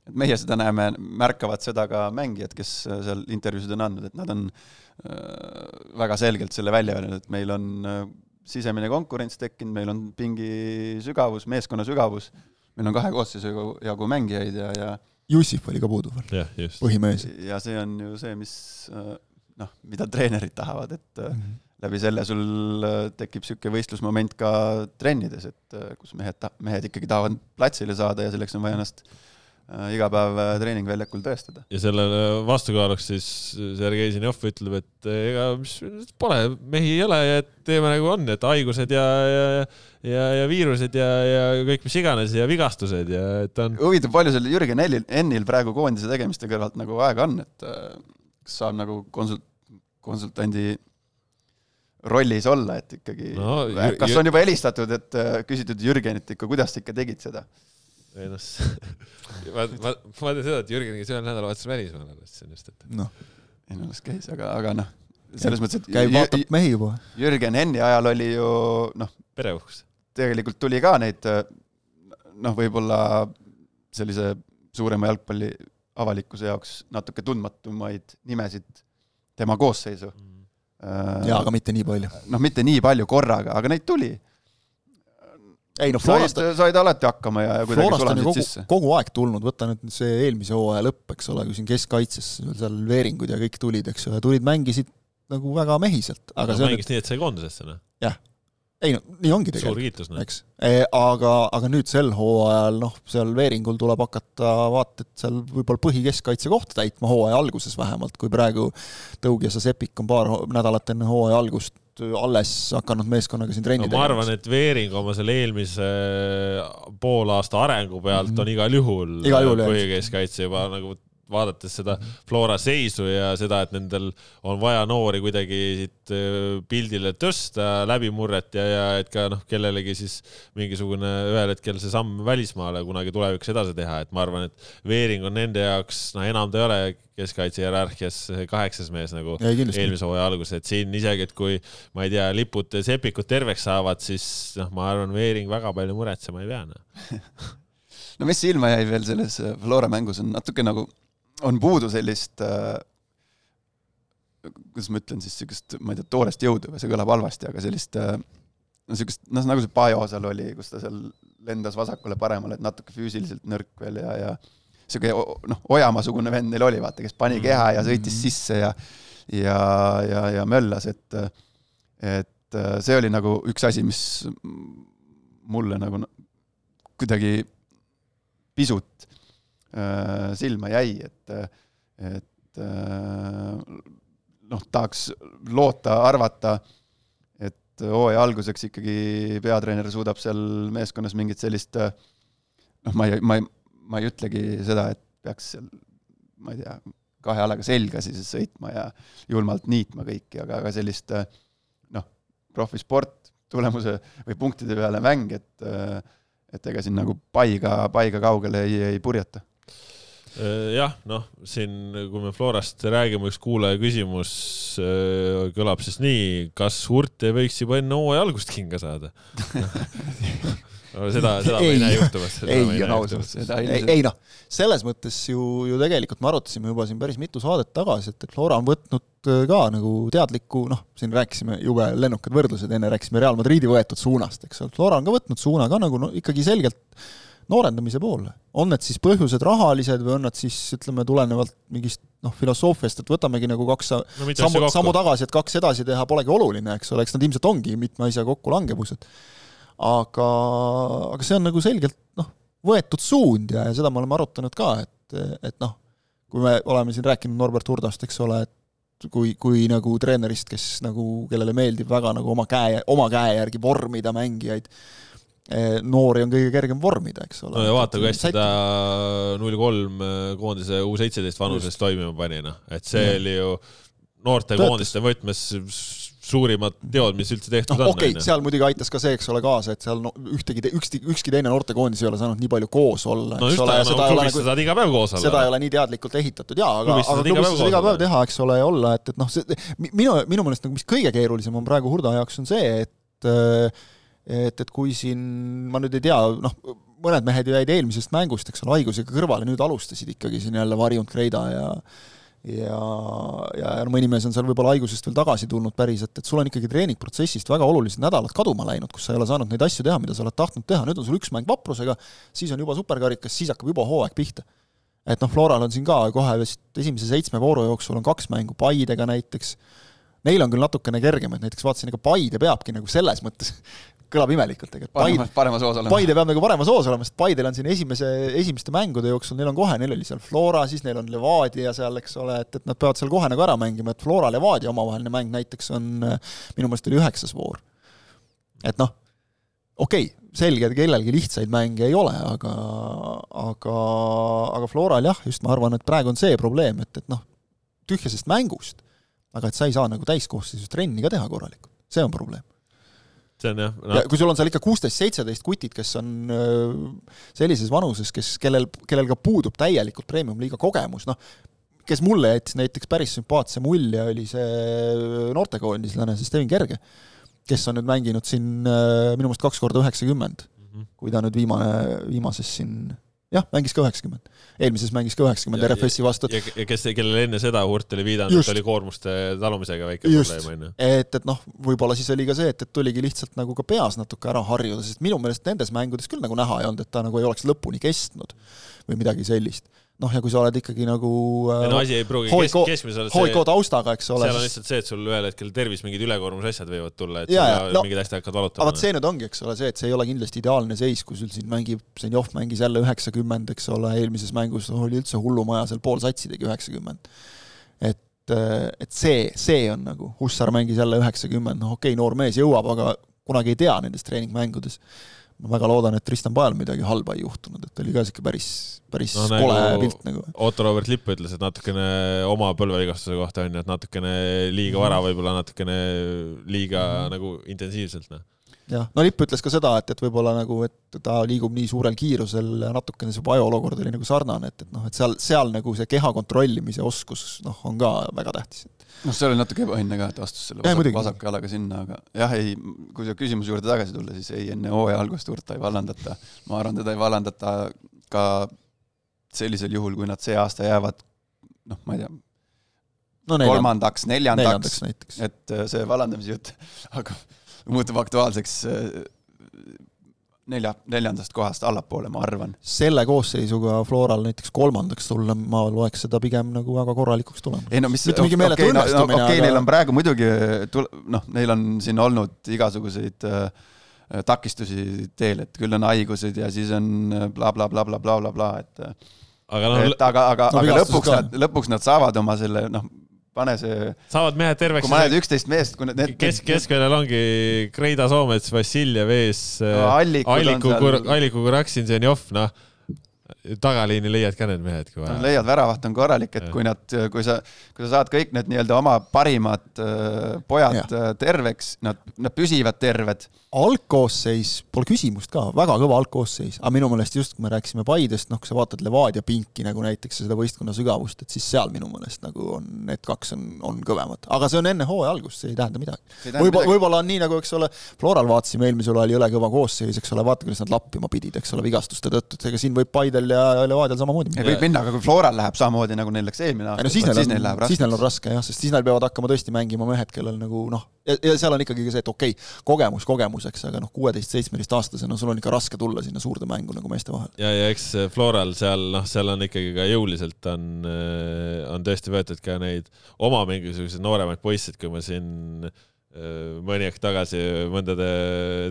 et meie seda näeme, märkavad seda ka mängijad, kes seal intervjuusid on andnud, et nad on äh, väga selgelt selle välja öelnud, et meil on äh, sisemine konkurents tekkinud, meil on pingi sügavus, meeskonna sügavus, meil on kahe koosseisu jagu mängijaid ja, ja Jussif oli ka puudu veel, põhimees. ja see on ju see, mis äh, noh, mida treenerid tahavad, et mm -hmm läbi selle sul äh, tekib niisugune võistlusmoment ka trennides, et äh, kus mehed mehed ikkagi tahavad platsile saada ja selleks on vaja ennast äh, iga päev treeningväljakul tõestada. ja sellele vastukaaluks siis Sergei Zinjov ütleb, et ega mis pole, mehi ei ole ja teeme nagu on, et haigused ja, ja, ja, ja viirused ja, ja kõik mis iganes ja vigastused ja et on. huvitav, palju seal Jürgen Ennil, Ennil praegu koondise tegemiste kõrvalt nagu aega on, et kas saab nagu konsult-, konsultandi rollis olla, et ikkagi no, kas on juba helistatud, et äh, küsitud Jürgenit ikka, kuidas sa ikka tegid seda? Ei noh, ma, ma, ma tean seda, et Jürgen käis ühel nädalavahetusel välismaal alles, see on just, et noh. ei no las käis, aga, aga noh, selles mõttes, et käib, vaatab mehi juba. Jürgen Henni ajal oli ju noh, pereuhkus. tegelikult tuli ka neid noh, võib-olla sellise suurema jalgpalli avalikkuse jaoks natuke tundmatumaid nimesid tema koosseisu mm Äh, jaa, aga mitte nii palju. noh, mitte nii palju korraga, aga neid tuli. Ei noh, Florast said, said alati hakkama ja, ja kuidagi sulasid kogu, sisse. kogu aeg tulnud, võta nüüd see eelmise hooaja lõpp, eks ole, kui siin keskkaitses seal veeringud ja kõik tulid, eks ole, tulid, mängisid nagu väga mehiselt. aga no, mängis nii, et sai koondisesse, noh. jah ei no nii ongi tegelikult. suur kiitus, noh. eks e,, aga, aga nüüd sel hooajal noh, seal Veeringul tuleb hakata vaata, et seal võib-olla põhikeskkaitse kohta täitma hooaja alguses vähemalt, kui praegu Tõugjas ja Sepik on paar nädalat enne hooaja algust alles hakanud meeskonnaga siin trenni no, ma arvan, et Veering oma selle eelmise poolaasta arengu pealt -hmm. on igal juhul, juhul põhikeskkaitse juba nagu vaadates seda Flora seisu ja seda, et nendel on vaja noori kuidagi siit äh, pildile tõsta, läbimurret ja, ja et ka noh, kellelegi siis mingisugune ühel hetkel see samm välismaale kunagi tulevikus edasi teha, et ma arvan, et Veering on nende jaoks, no enam ta ei ole keskkaitse hierarhias kaheksas mees nagu ei, eelmise hooaja alguses, et siin isegi, et kui ma ei tea, lipud, sepikud terveks saavad, siis noh, ma arvan, Veering väga palju muretsema ei pea noh. No mis silma jäi veel selles Flora mängus on natuke nagu on puudu sellist äh, kuidas ma ütlen siis, niisugust, ma ei tea, toorest jõudu või see kõlab halvasti, aga sellist äh, no niisugust, noh, nagu see Pajo seal oli, kus ta seal lendas vasakule-paremale, et natuke füüsiliselt nõrk veel ja, ja niisugune noh, Ojamaa-sugune vend neil oli, vaata, kes pani keha ja sõitis sisse ja ja, ja, ja möllas, et et see oli nagu üks asi, mis mulle nagu kuidagi pisut Äh, silma jäi, et, et äh, noh, tahaks loota, arvata, et hooaja alguseks ikkagi peatreener suudab seal meeskonnas mingit sellist noh, ma ei, ma ei, ma ei ütlegi seda, et peaks seal, ma ei tea, kahe jalaga selga siis sõitma ja julmalt niitma kõiki, aga, aga sellist noh, profisport, tulemuse või punktide peale mäng, et et ega siin nagu paiga, paiga kaugele ei, ei purjeta. Äh, jah, noh, siin, kui me Florast räägime, üks kuulaja küsimus äh, kõlab siis nii, kas Hurt ei võiks juba enne hooaja algust kinga saada? No, seda, seda me ei näe juhtumas. ei, ausalt, seda ei, ei, ei noh, selles mõttes ju, ju tegelikult me arutasime juba siin päris mitu saadet tagasi, et, et Flora on võtnud äh, ka nagu teadliku, noh, siin rääkisime jube lennukad võrdlused, enne rääkisime Real Madridi võetud suunast, eks ole, Flora on ka võtnud suuna ka nagu no ikkagi selgelt noorendamise poole. on need siis põhjused rahalised või on nad siis ütleme, tulenevalt mingist noh, filosoofiast, et võtamegi nagu kaks no, sammu, sammu tagasi, et kaks edasi teha polegi oluline, eks ole, eks nad ilmselt ongi mitme asja kokkulangevused. aga, aga see on nagu selgelt noh, võetud suund ja, ja seda me oleme arutanud ka, et, et noh, kui me oleme siin rääkinud Norbert Hurdast, eks ole, et kui, kui nagu treenerist, kes nagu, kellele meeldib väga nagu oma käe, oma käe järgi vormida mängijaid, noori on kõige kergem vormida, eks ole. no ja vaata, kui hästi ta null kolm eh, koondise U seitseteist vanuses toimima pani, noh, et see Just. oli ju noortekoondiste võtmes suurimad teod, mis üldse tehtud no, on. okei okay,, seal muidugi aitas ka see, eks ole, kaasa, et seal no ühtegi, ükski, ükski teine noortekoondis ei ole saanud nii palju koos olla. no just, aga no klubis nagu, sa saad iga päev koos olla. seda ei ole nii teadlikult ehitatud jaa, aga, aga klubis sa saad iga päev teha, eks ole, ja olla, et, et noh, see minu, minu meelest nagu mis kõige keerulisem on praegu Hurda jaoks, on see, et et, et kui siin, ma nüüd ei tea, noh, mõned mehed jäid eelmisest mängust, eks ole, haigusega kõrvale, nüüd alustasid ikkagi siin jälle Varjunt, Kreida ja ja, ja, ja mõni mees on seal võib-olla haigusest veel tagasi tulnud päriselt, et sul on ikkagi treeningprotsessist väga olulised nädalad kaduma läinud, kus sa ei ole saanud neid asju teha, mida sa oled tahtnud teha, nüüd on sul üks mäng vaprusega, siis on juba superkarikas, siis hakkab juba hooaeg pihta. et noh, Floral on siin ka kohe vist esimese seitsme vooru jooksul on kaks mängu Paidega näiteks, Neil on küll natukene kergem, et näiteks vaatasin, ega Paide peabki nagu selles mõttes kõlab imelikult tegelikult. Paide, paremas hoos olema. Paide peab nagu paremas hoos olema, sest Paidel on siin esimese, esimeste mängude jooksul, neil on kohe, neil oli seal Flora, siis neil on Levadia seal, eks ole, et, et nad peavad seal kohe nagu ära mängima, et Flora, Levadia omavaheline mäng näiteks on, minu meelest oli üheksas voor. et noh, okei okay,, selge, et kellelgi lihtsaid mänge ei ole, aga, aga, aga Floral jah, just ma arvan, et praegu on see probleem, et, et noh, tühjasest mängust, aga et sa ei saa nagu täiskoosseisus trenni ka teha korralikult, see on probleem see on jah no.. ja kui sul on seal ikka kuusteist, seitseteist kutid, kes on sellises vanuses, kes, kellel, kellel ka puudub täielikult premium-liiga kogemus, noh, kes mulle jättis näiteks päris sümpaatse mulje, oli see noortekoondislane, see Steven Kerge, kes on nüüd mänginud siin minu meelest kaks korda üheksakümmend mm, -hmm. kui ta nüüd viimane, viimases siin jah, mängis ka üheksakümmend. eelmises mängis ka üheksakümmend RFS-i vastu. ja, kes, kellele enne seda Hurt oli viidanud, et oli koormuste talumisega väike probleem, on ju. et, et noh, võib-olla siis oli ka see, et, et tuligi lihtsalt nagu ka peas natuke ära harjuda, sest minu meelest nendes mängudes küll nagu näha ei olnud, et ta nagu ei oleks lõpuni kestnud või midagi sellist noh, ja kui sa oled ikkagi nagu äh, no asi ei pruugi kes, keskmisel hoiko taustaga, eks ole. seal on lihtsalt see, et sul ühel hetkel tervis mingid ülekoormuse asjad võivad tulla, et ja, ja, no, mingid asjad hakkavad valutama. aga vot see nüüd ongi, eks ole, see, et see ei ole kindlasti ideaalne seis, kui sul siin mängib, Zenjov mängis jälle üheksakümmend, eks ole, eelmises mängus oli üldse hullumaja, seal pool satsi tegi üheksakümmend. et, äh, et see, see on nagu, Hussar mängis jälle üheksakümmend, noh okei okay,, noor mees jõuab, aga kunagi ei tea nendes treeningmängudes ma väga loodan, et Tristan Pael midagi halba ei juhtunud, et oli ka niisugune päris, päris no, kole nagu pilt nagu. Otto Robert Lipp ütles, et natukene oma põlvevigastuse kohta on ju, et natukene liiga vara, võib-olla natukene liiga mm -hmm. nagu intensiivselt, noh jah, no Lipp ütles ka seda, et, et võib-olla nagu, et ta liigub nii suurel kiirusel ja natukene see ajaolukord oli nagu sarnane, et, et noh, et seal, seal nagu see keha kontrollimise oskus noh, on ka väga tähtis noh, see oli natuke ebaõnne ka, et astus selle vasak, vasaku jalaga sinna, aga jah, ei, kui sa küsimuse juurde tagasi tulla, siis ei, enne hooaja algust Urta ei vallandata. ma arvan, teda ei vallandata ka sellisel juhul, kui nad see aasta jäävad noh, ma ei tea, no, kolmandaks, neljandaks, neljandaks, et äh, see vallandamise jutt hakkab, muutub aktuaalseks äh, nelja, neljandast kohast allapoole, ma arvan. selle koosseisuga Floral näiteks kolmandaks tulla, ma loeks seda pigem nagu väga korralikuks tulemuseks. ei no mis, okei, no, okei okay, aga... neil on praegu muidugi tul-, noh, neil on siin olnud igasuguseid äh, takistusi teel, et küll on haigused ja siis on blablabla, bla-bla-bla-bla-bla, et äh, aga noh, et aga, aga no,, aga lõpuks ka. nad, lõpuks nad saavad oma selle noh, pane see. saavad mehed terveks. kui paned üksteist meest, kui need. kes, keskväljal ongi Kreida Soomets, Vassiljev ees no,. Alliku, Alliku, Kuraksin, Zenjov, noh tagaliini leiad ka need mehed, kui vaja. leiad, väravaht on korralik, et kui nad, kui sa, kui sa saad kõik need nii-öelda oma parimad äh, pojad ja. Äh, terveks, nad, nad püsivad terved algkoosseis, pole küsimust ka, väga kõva algkoosseis, aga minu meelest just, kui me rääkisime Paidest, noh, kui sa vaatad Levadia pinki nagu näiteks seda võistkonna sügavust, et siis seal minu meelest nagu on, need kaks on, on kõvemad. aga see on enne hooaja algust, see ei tähenda midagi. võib-olla, võib-olla on nii, nagu eks ole, Floral vaatasime, eelmisel ajal jõle kõva koosseis, eks ole, vaata, kuidas nad lappima pidid, eks ole, vigastuste tõttu, et ega siin võib Paidel ja Levadial samamoodi. võib minna, aga kui Floral läheb samamoodi, nagu neil läks eelmine aasta, no, siis, siis neil läheb raske. siis neil on raske jah, sest siis neil peavad hakkama tõesti mängima mehed, kellel nagu noh, ja, seal on ikkagi see, et okei okay,, kogemus kogemuseks, aga noh, kuueteist-seitsmeteistaastasena sul on ikka raske tulla sinna suurde mängu nagu meeste vahel. ja, ja eks Floral seal, noh, seal on ikkagi ka jõuliselt on, äh, on tõesti võetud ka neid oma mingisuguseid nooremaid poisse, et kui ma siin äh, mõni aeg tagasi mõndade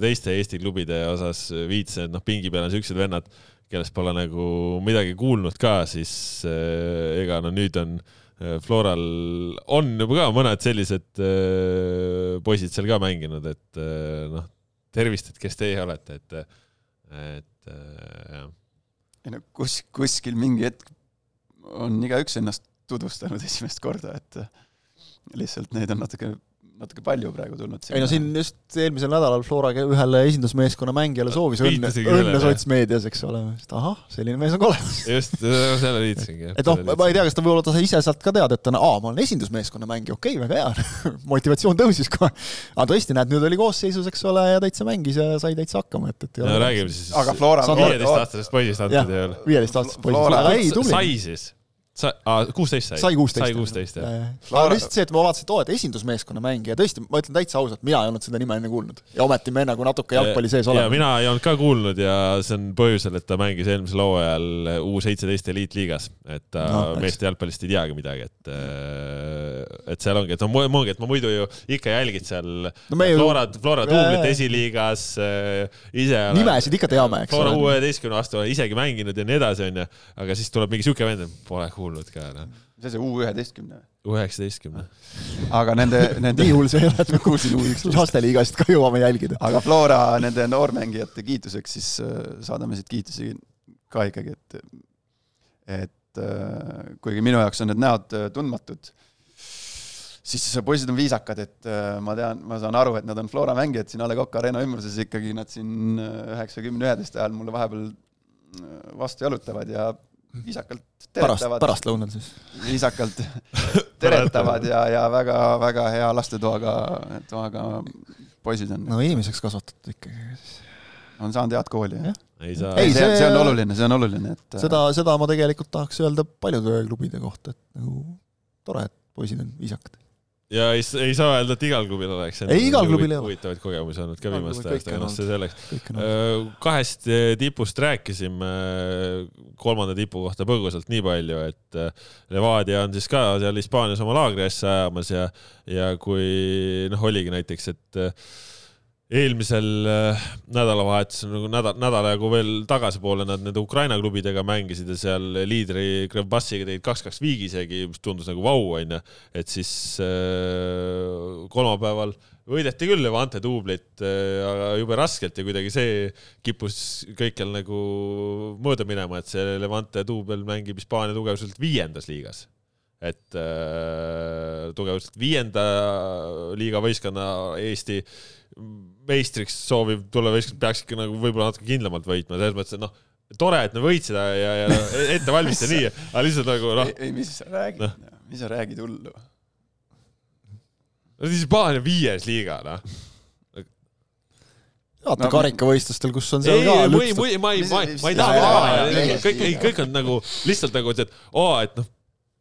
teiste Eesti klubide osas viitasin, et noh, pingi peal on siuksed vennad, kellest pole nagu midagi kuulnud ka, siis äh, ega no nüüd on äh, Floral on juba ka mõned sellised äh, poisid seal ka mänginud, et noh, tervist, et kes teie olete, et, et jah. ei no kus, kuskil mingi hetk on igaüks ennast tutvustanud esimest korda, et lihtsalt neid on natuke natuke palju praegu tulnud. ei no siin just eelmisel nädalal Flora ühele esindusmeeskonna mängijale soovis õnne, õnne sotsmeedias, eks ole, et ahah, selline mees on ka olemas. just, selle liitsingi. et noh, ma ei tea, kas ta võib-olla ta ise sealt ka tead, et ta on, aa, ma olen esindusmeeskonna mängija, okei okay,, väga hea motivatsioon tõusis kohe. aga tõesti, näed, nüüd oli koosseisus, eks ole, ja täitsa mängis ja sai täitsa hakkama, et, et no räägime siis aga Flora viieteistaastasest poisist antud juhul. viieteistaastasest poisist, aga ei, tubli. sai siis sa, kuusteist sai? sai kuusteist. sai kuusteist, jah. aga lihtsalt see, et ma vaatasin, et oo, et esindusmeeskonna mängija, tõesti, ma ütlen täitsa ausalt, mina ei olnud seda nime enne kuulnud. ja ometi me nagu natuke jalgpalli sees oleme. mina ei olnud ka kuulnud ja see on põhjusel, et ta mängis eelmisel hooajal U seitseteist eliitliigas, et ta no, meeste jalgpallist ei teagi midagi, et äh, et seal ongi, et no ongi, et ma muidu ju ikka jälgid seal no, ju... Flora, Flora duublit esiliigas äh, ise. nimesid ikka teame, eks ole. Flora U üheteistkümne olen isegi mänginud ja nii edasi, onju, aga siis tuleb mingi siuke vend, pole kuulnud kuulnud ka, noh. mis asi, U üheteistkümne? U üheksateistkümne. aga nende, nende nii hull see ei ole, et me kuulsime U üksteist. lasteliigast ka jõuame jälgida. aga Flora nende noormängijate kiituseks, siis äh, saadame siit kiitusi ka ikkagi, et et äh, kuigi minu jaoks on need näod äh, tundmatud, siis poisid on viisakad, et ma tean, ma saan aru, et nad on Flora mängijad siin A Le Coq Arena ümbruses ikkagi, nad siin üheksakümne, üheteist ajal mulle vahepeal vastu jalutavad ja viisakalt teretavad. pärastlõunal siis. viisakalt teretavad ja, ja väga-väga hea lastetoaga, toaga poisid on. no inimeseks kasvatatud ikkagi. on saanud head kooli, jah? ei saa. ei, see, see on oluline, see on oluline, et seda, seda ma tegelikult tahaks öelda paljude klubide kohta, et nagu tore, et poisid on viisakad ja ei, ei saa öelda, et igal klubil oleks. ei, igal klubil ei ole. huvitavaid kogemusi olnud ka viimaste aastaga, noh see selleks. Äh, kahest äh, tipust rääkisime, kolmanda tipu kohta põgusalt nii palju, et äh, Levadia on siis ka seal Hispaanias oma laagri asja ajamas ja, ja kui noh, oligi näiteks, et eelmisel äh, nädalavahetusel nagu nädal, nädala jagu veel tagasipoole nad nende Ukraina klubidega mängisid ja seal liidri Krevbassiga tegid kaks-kaks viigi isegi, mis tundus nagu vau, onju. et siis äh, kolmapäeval võideti küll Levante duublit, äh, aga jube raskelt ja kuidagi see kippus kõikjal nagu mööda minema, et see Levante duubel mängib Hispaania tugevuselt viiendas liigas et äh, tugevalt viienda liiga võistkonna Eesti meistriks sooviv tulev võistkond peaks ikka nagu võib-olla natuke kindlamalt võitma, selles mõttes, et noh, tore, et me võitsid ja, ja, ja ette valmistada nii, aga lihtsalt nagu noh. ei, mis sa räägid no., mis sa räägid hullu? no Hispaania viies liiga, noh vaata no, karikavõistlustel, kus on seal ei, ka ei, ma ei, ma ei, ma ei, ma ei taha, kõik, kõik on nagu lihtsalt nagu, et oo, et noh,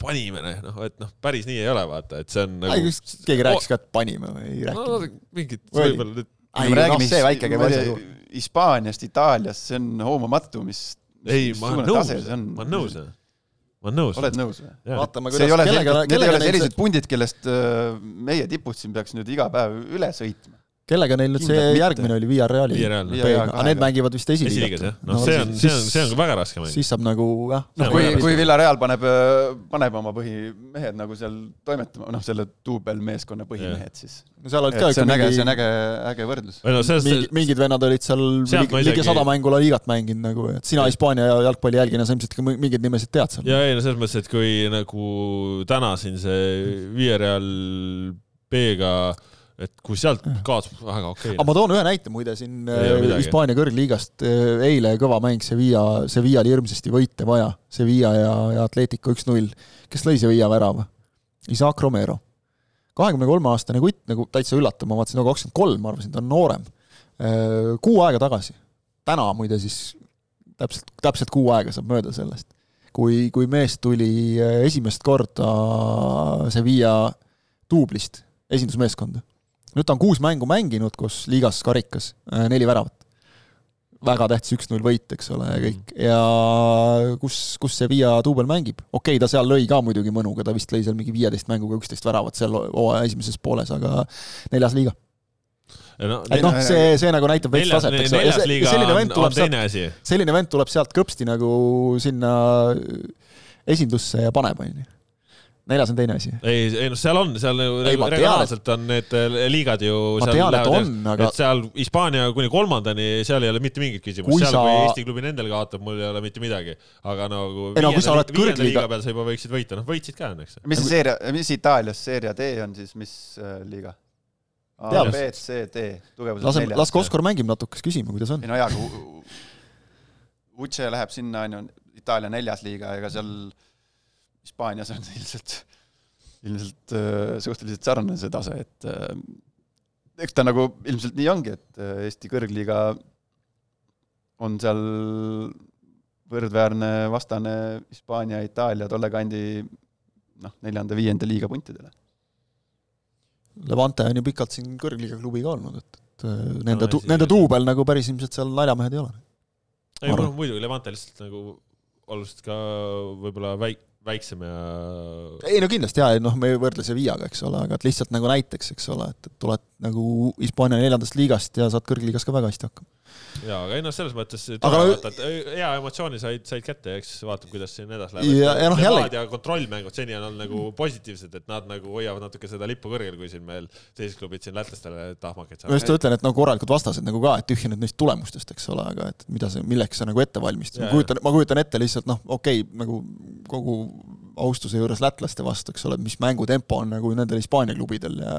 panime, noh, et noh, päris nii ei ole, vaata, et see on nagu. keegi rääkis ka, et panime või ei rääkinud no,? mingid võib-olla nüüd. Ei, noh, see väike käib asja juurde. Hispaaniast, Itaaliast, see on hoomamatu, mis. ei, ma olen nõus, ma olen nõus ma olen nõus. oled nõus või? vaatame, kuidas, kellega, kellega need ei ole sellised pundid, kellest äh, meie tipud siin peaks nüüd iga päev üle sõitma kellega neil nüüd see järgmine oli, Villarreali? aga need mängivad vist esiliigat. noh, see on, see on, see on väga raske mäng. siis saab nagu jah. noh, kui, kui Villareal paneb, paneb oma põhimehed nagu seal toimetama, noh, selle duubelmeeskonna põhimehed, siis no seal olid ka see on äge, see on äge, äge võrdlus. No, sellest... Mingi, mingid vennad olid seal ligi sada mängu La Ligat mänginud nagu, et sina Hispaania jalgpalli jälgina, sa ilmselt ka mingeid nimesid tead seal. ja ei no selles mõttes, et kui nagu täna siin see Villarreal B-ga et kui sealt kaasub, väga okei okay.. aga ma toon ühe näite muide siin äh, Hispaania kõrgliigast, äh, eile kõva mäng Sevilla, Sevilla oli hirmsasti võite vaja, Sevilla ja, ja Atletico üks-null. kes lõi Sevilla värava? Isaac Romero. kahekümne kolme aastane kutt, nagu täitsa üllatav, ma vaatasin, no kakskümmend kolm, ma arvasin, ta on noorem. Äh, kuu aega tagasi, täna muide siis täpselt, täpselt kuu aega saab mööda sellest, kui, kui mees tuli esimest korda Sevilla duublist esindusmeeskonda nüüd ta on kuus mängu mänginud koos liigas karikas, äh, neli väravat. väga tähtis üks-null võit, eks ole, ja kõik. ja kus, kus see Via duubel mängib? okei okay,, ta seal lõi ka muidugi mõnuga, ta vist lõi seal mingi viieteist mänguga üksteist väravat seal hooaja esimeses pooles, aga neljas liiga no, et noh, see, see nagu näitab veits taset, eks ole, ja selline vend tuleb sealt, selline vend tuleb sealt kõpsti nagu sinna esindusse ja paneb, onju neljas on teine asi. ei, ei noh, seal on, seal ju regionaalselt on need äh, liigad ju. ma tean, et on, aga. et seal Hispaania kuni kolmandani, seal ei ole mitte mingit küsimust, seal sa... kui Eesti klubi nendel kaotab, mul ei ole mitte midagi. aga nagu ei, no, viienda, viienda liiga peal sa juba võiksid võita, noh võitsid ka õnneks. mis see seeria, mis Itaalias seeria D on siis, mis äh, liiga? A, B, C, D, tugevus laseme, las Koskor mängib natuke, siis küsime, kuidas on. ei no jaa, aga Uche läheb sinna, on ju, Itaalia neljas liiga, ega seal Hispaanias on ilmselt, ilmselt äh, suhteliselt sarnane see tase, et äh, eks ta nagu ilmselt nii ongi, et äh, Eesti kõrgliiga on seal võrdväärne vastane Hispaania, Itaalia tolle kandi noh, neljanda-viienda liiga puntidele. Levante on ju pikalt siin kõrgliiga klubi ka olnud, et, et nende no,, nende duubel nagu päris ilmselt seal naljamehed ei ole. ei, muidugi Levante lihtsalt nagu oluliselt ka võib-olla väik-, väiksem ja ei no kindlasti jaa, noh, me ei võrdle Sevillaga, eks ole, aga et lihtsalt nagu näiteks, eks ole, et, et tuled nagu Hispaania neljandast liigast ja saad kõrgliigas ka väga hästi hakkama. Jaa, aga ei noh, selles mõttes aga vaata, et hea emotsiooni said, said kätte, eks vaatab, kuidas siin edasi läheb. ja, ja noh, jälle ja kontrollmängud seni on olnud nagu positiivsed, et nad nagu hoiavad natuke seda lippu kõrgel, kui siin meil teised klubid siin lätlastele tahmakaid saavad. ma just ütlen, et nagu korralikud vastased nagu ka, et tühjened neist tulemustest, eks ole, aga et mida sa, milleks sa nagu ette valmistad, ma kujutan, ma kujutan ette lihtsalt noh, okei okay,, nagu kogu austuse juures lätlaste vastu, eks ole, mis mängutempo on nagu nendel Hispaania klubidel ja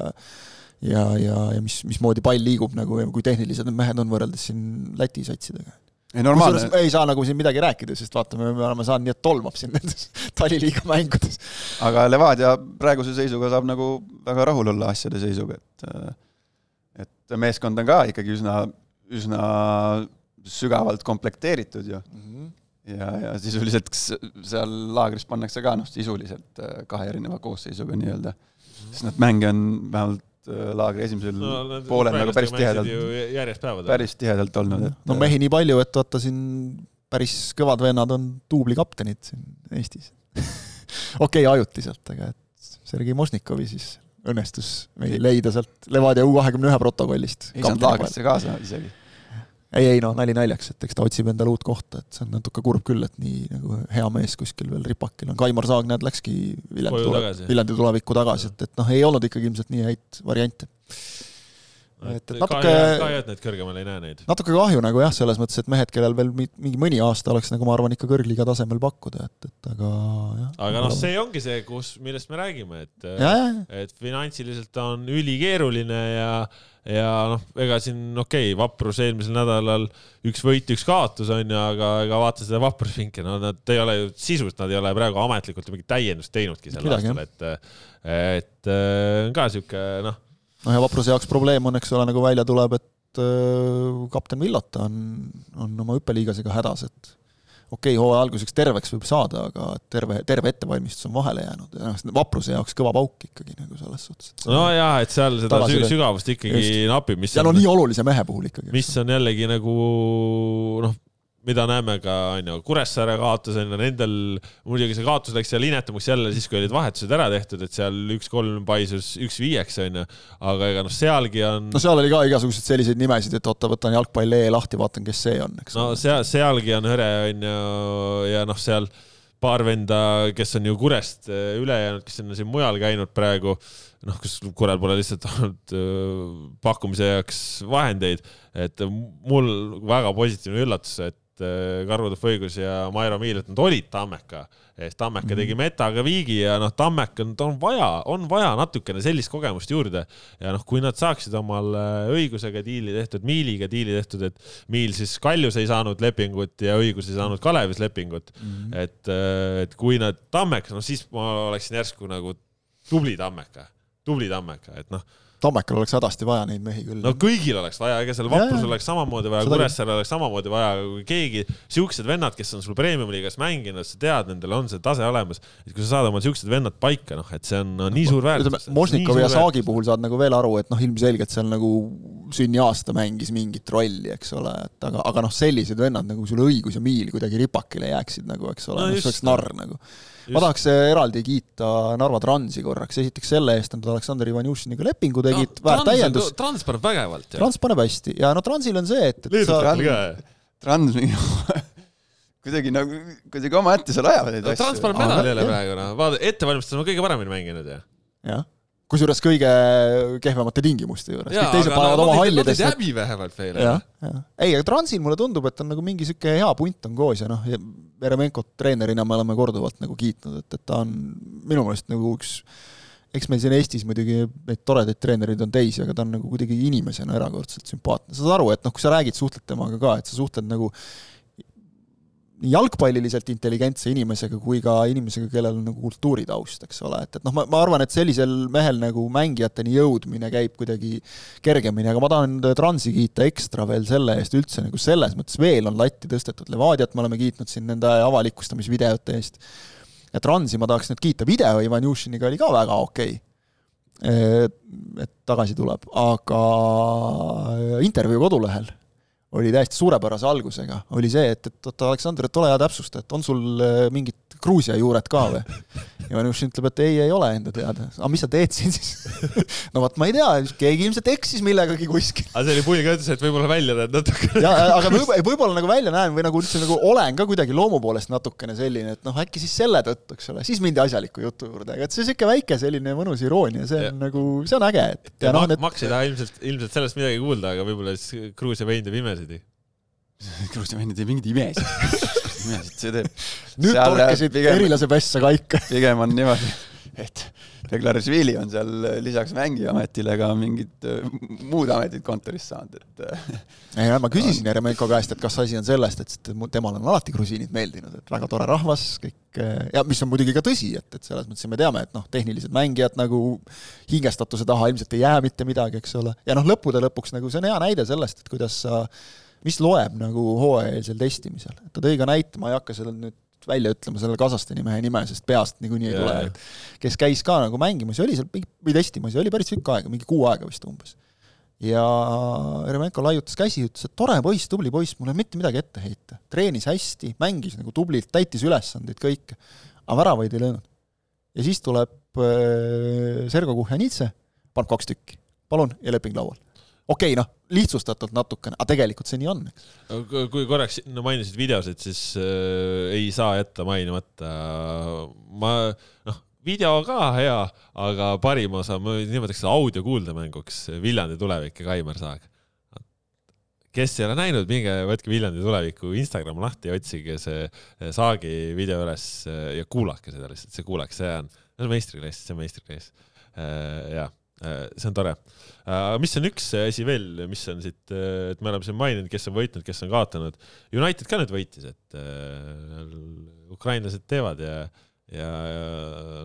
ja, ja, ja mis, mismoodi pall liigub nagu ja kui tehnilised need mehed on võrreldes siin Läti satsidega. ei normaalne. ei saa nagu siin midagi rääkida, sest vaatame, me oleme saanud nii, et tolmab siin nendes taliliiga mängudes. aga Levadia praeguse seisuga saab nagu väga rahul olla asjade seisuga, et et meeskond on ka ikkagi üsna, üsna sügavalt komplekteeritud ju mm. -hmm ja, ja sisuliselt seal laagris pannakse ka noh, sisuliselt äh, kahe erineva koosseisuga nii-öelda, sest need mänge on vähemalt äh, laagri esimesel no, poolel nagu päris tihedalt, päris tihedalt olnud, et no mehi nii palju, et vaata siin päris kõvad vennad on duublikaptenid siin Eestis. Okei okay,, ajutiselt, aga et Sergei Mosnikovi siis õnnestus meil leida sealt Levadia U kahekümne ühe protokollist. ei saanud laagrisse kaasa isegi ei, ei noh, nali naljaks, et eks ta otsib endale uut kohta, et see on natuke kurb küll, et nii nagu hea mees kuskil veel ripakil on, Kaimar Saag, näed, läkski Viljandi, tule, Viljandi tulevikku tagasi, et, et noh, ei olnud ikkagi ilmselt nii häid variante et, et natuke kahju, et neid kõrgemal ei näe neid. natuke kahju nagu jah, selles mõttes, et mehed, kellel veel mingi mõni aasta oleks nagu ma arvan, ikka kõrgliiga tasemel pakkuda, et, et aga jah. aga noh, see ongi see, kus, millest me räägime, et, et finantsiliselt on ülikeeruline ja ja noh, ega siin okei okay,, Vaprus eelmisel nädalal üks võit, üks kaotus on ju, aga ega vaata seda Vaprusvinki, no nad ei ole ju sisust, nad ei ole praegu ametlikult mingit täiendust teinudki sel aastal, et, et on ka sihuke noh noh, ja Vapruse jaoks probleem on, eks ole, nagu välja tuleb, et äh, kapten Villota on, on oma hüppeliigasega hädas, et okei okay,, hooaja alguseks terveks võib saada, aga terve, terve ettevalmistus on vahele jäänud ja noh, Vapruse jaoks kõva pauk ikkagi nagu selles suhtes. no jaa, et seal seda tagasile. sügavust ikkagi Just. napib, mis ja no nii olulise mehe puhul ikkagi. mis on jällegi nagu noh, mida näeme ka, on ju, Kuressaare kaotus on ju, nendel, muidugi see kaotus läks seal inetumaks jälle siis, kui olid vahetused ära tehtud, et seal üks-kolm paisus üks-viieks, on ju, aga ega noh, sealgi on. no seal oli ka igasuguseid selliseid nimesid, et oota, võtan jalgpalli E lahti, vaatan, kes see on, eks. no seal, sealgi on hõre, on ju, ja noh, seal paar venda, kes on ju Kurest äh, üle jäänud, kes on siin mujal käinud praegu, noh, kus Kurel pole lihtsalt olnud äh, pakkumise jaoks vahendeid, et mul väga positiivne üllatus, et et äh, Karvo Tõhvõigus ja Mairo Miilet, nad olid Tammeka eest, Tammeka mm -hmm. tegi metaga viigi ja noh, Tammek on, on vaja, on vaja natukene sellist kogemust juurde ja noh, kui nad saaksid omal õigusega diili tehtud, Miiliga diili tehtud, et Miil siis Kaljus ei saanud lepingut ja õigus ei saanud Kalevis lepingut mm, -hmm. et, äh, et kui nad Tammeka, noh siis ma oleksin järsku nagu tubli Tammeka, tubli Tammeka, et noh Tammekal oleks hädasti vaja neid mehi küll. no kõigil oleks vaja, ega seal Vaprusel oleks samamoodi vaja, Kuressaarel oleks samamoodi vaja, kui keegi, siuksed vennad, kes on sul premium-liigas mänginud, sa tead, nendel on see tase olemas, et kui sa saad omal siuksed vennad paika, noh, et see on no, nii suur väärtus. Mošnikovi ja Saagi puhul saad nagu veel aru, et noh, ilmselgelt seal nagu sünniaasta mängis mingit rolli, eks ole, et aga, aga noh, sellised vennad nagu sul Õigus ja Miil kuidagi ripakile jääksid nagu, eks ole no, no, see oleks narr nagu ma tahaks eraldi kiita Narva Transi korraks, esiteks selle eest, et nad Aleksandr Ivanjušiniga lepingu tegid no,, väärt täiendus. Trans paneb vägevalt. Trans paneb hästi ja no Transil on see, et, et sa Trans kuidagi nagu, kuidagi omaette seal ajavad neid no, asju. Trans paneb medali jälle praegu, noh, vaata, ettevalmistus on kõige paremini mänginud ju. jah kusjuures kõige kehvemate tingimuste juures. kõik teised panevad no, oma hallides. häbi vähemalt veel. ei, aga Transil mulle tundub, et on nagu mingi sihuke hea punt on koos ja noh, Veremenkot treenerina me oleme korduvalt nagu kiitnud, et, et ta on minu meelest nagu üks eks meil siin Eestis muidugi neid toredaid treenereid on teisi, aga ta on nagu kuidagi inimesena erakordselt sümpaatne, saad aru, et noh, kui sa räägid, suhtled temaga ka, et sa suhtled nagu jalgpalliliselt intelligentse inimesega kui ka inimesega, kellel on nagu kultuuritaust, eks ole, et, et noh, ma, ma arvan, et sellisel mehel nagu mängijateni jõudmine käib kuidagi kergemini, aga ma tahan Transi kiita ekstra veel selle eest üldse nagu selles mõttes veel on latti tõstetud, Levadiat me oleme kiitnud siin nende avalikustamisvideote eest, ja Transi ma tahaks nüüd kiita, video Ivan Jušiniga oli ka väga okei. Okay. et tagasi tuleb, aga intervjuu kodulehel oli täiesti suurepärase algusega, oli see, et, et oota, Aleksandr, et ole hea, täpsusta, et on sul äh, mingit Gruusia juured ka või? ja Vanušin ütleb, et ei, ei ole enda teada. aga mis sa teed siin siis no vot, ma ei tea, keegi ilmselt eksis millegagi kuskil. aga see oli pull ka, ütles, et võib-olla välja näed natukene. ja, aga võib-olla võib nagu välja näen või nagu üldse nagu olen ka kuidagi loomu poolest natukene selline, et noh, äkki siis selle tõttu, eks ole, siis mindi asjaliku jutu juurde, aga et see sihuke väike selline mõnus iroonia, see on ja. nagu, see on äge, et. ja, ja noh, need. Max ei taha ilmselt, ilmselt sellest midagi kuulda, aga võib-olla siis Gruusia vein teeb imesid Gruusia vein teeb mingeid imesid imesid see teeb. nüüd torkasid erilase pässa ka ikka. pigem on niimoodi, et Beglarisvili on seal lisaks mängijametile ka mingid äh, muud ametid kontoris saanud, et äh, ei no ma küsisin Jeremenko käest, et kas asi on sellest, et temale on alati grusiinid meeldinud, et väga tore rahvas, kõik äh, ja mis on muidugi ka tõsi, et, et selles mõttes me teame, et noh, tehnilised mängijad nagu hingestatuse taha ilmselt ei jää mitte midagi, eks ole, ja noh, lõppude lõpuks nagu see on hea näide sellest, et kuidas sa mis loeb nagu hooajalisel testimisel, ta tõi ka näite, ma ei hakka sellel nüüd välja ütlema selle Kasahstani mehe nime, sest peast niikuinii ei tule, et kes käis ka nagu mängimas ja oli seal või testimas ja oli päris tükk aega, mingi kuu aega vist umbes. ja Eremenko laiutas käsi, ütles, et tore poiss, tubli poiss, mul ei ole mitte midagi ette heita. treenis hästi, mängis nagu tublilt, täitis ülesandeid kõike, aga väravaid ei löönud. ja siis tuleb äh, Sergo Kuhjanitse, paneb kaks tükki, palun, ja leping laual okei okay,, noh, lihtsustatult natukene, aga tegelikult see nii on, kui korraks no, mainisid videosid, siis äh, ei saa jätta mainimata, ma noh, video ka hea, aga parim osa, ma nimetaks seda audio-kuuldemänguks Viljandi tulevik ja Kaimar Saag. kes ei ole näinud, minge võtke Viljandi tuleviku Instagram lahti ja otsige see Saagi video üles ja kuulake seda lihtsalt, see kuulake, see on, see on meistriklass, see on meistriklass. Äh, jah Äh, see on tore. äh, mis on üks asi veel, mis on siit, äh, et me oleme siin maininud, kes on võitnud, kes on kaotanud. United ka nüüd võitis, et ukrainlased teevad ja, ja,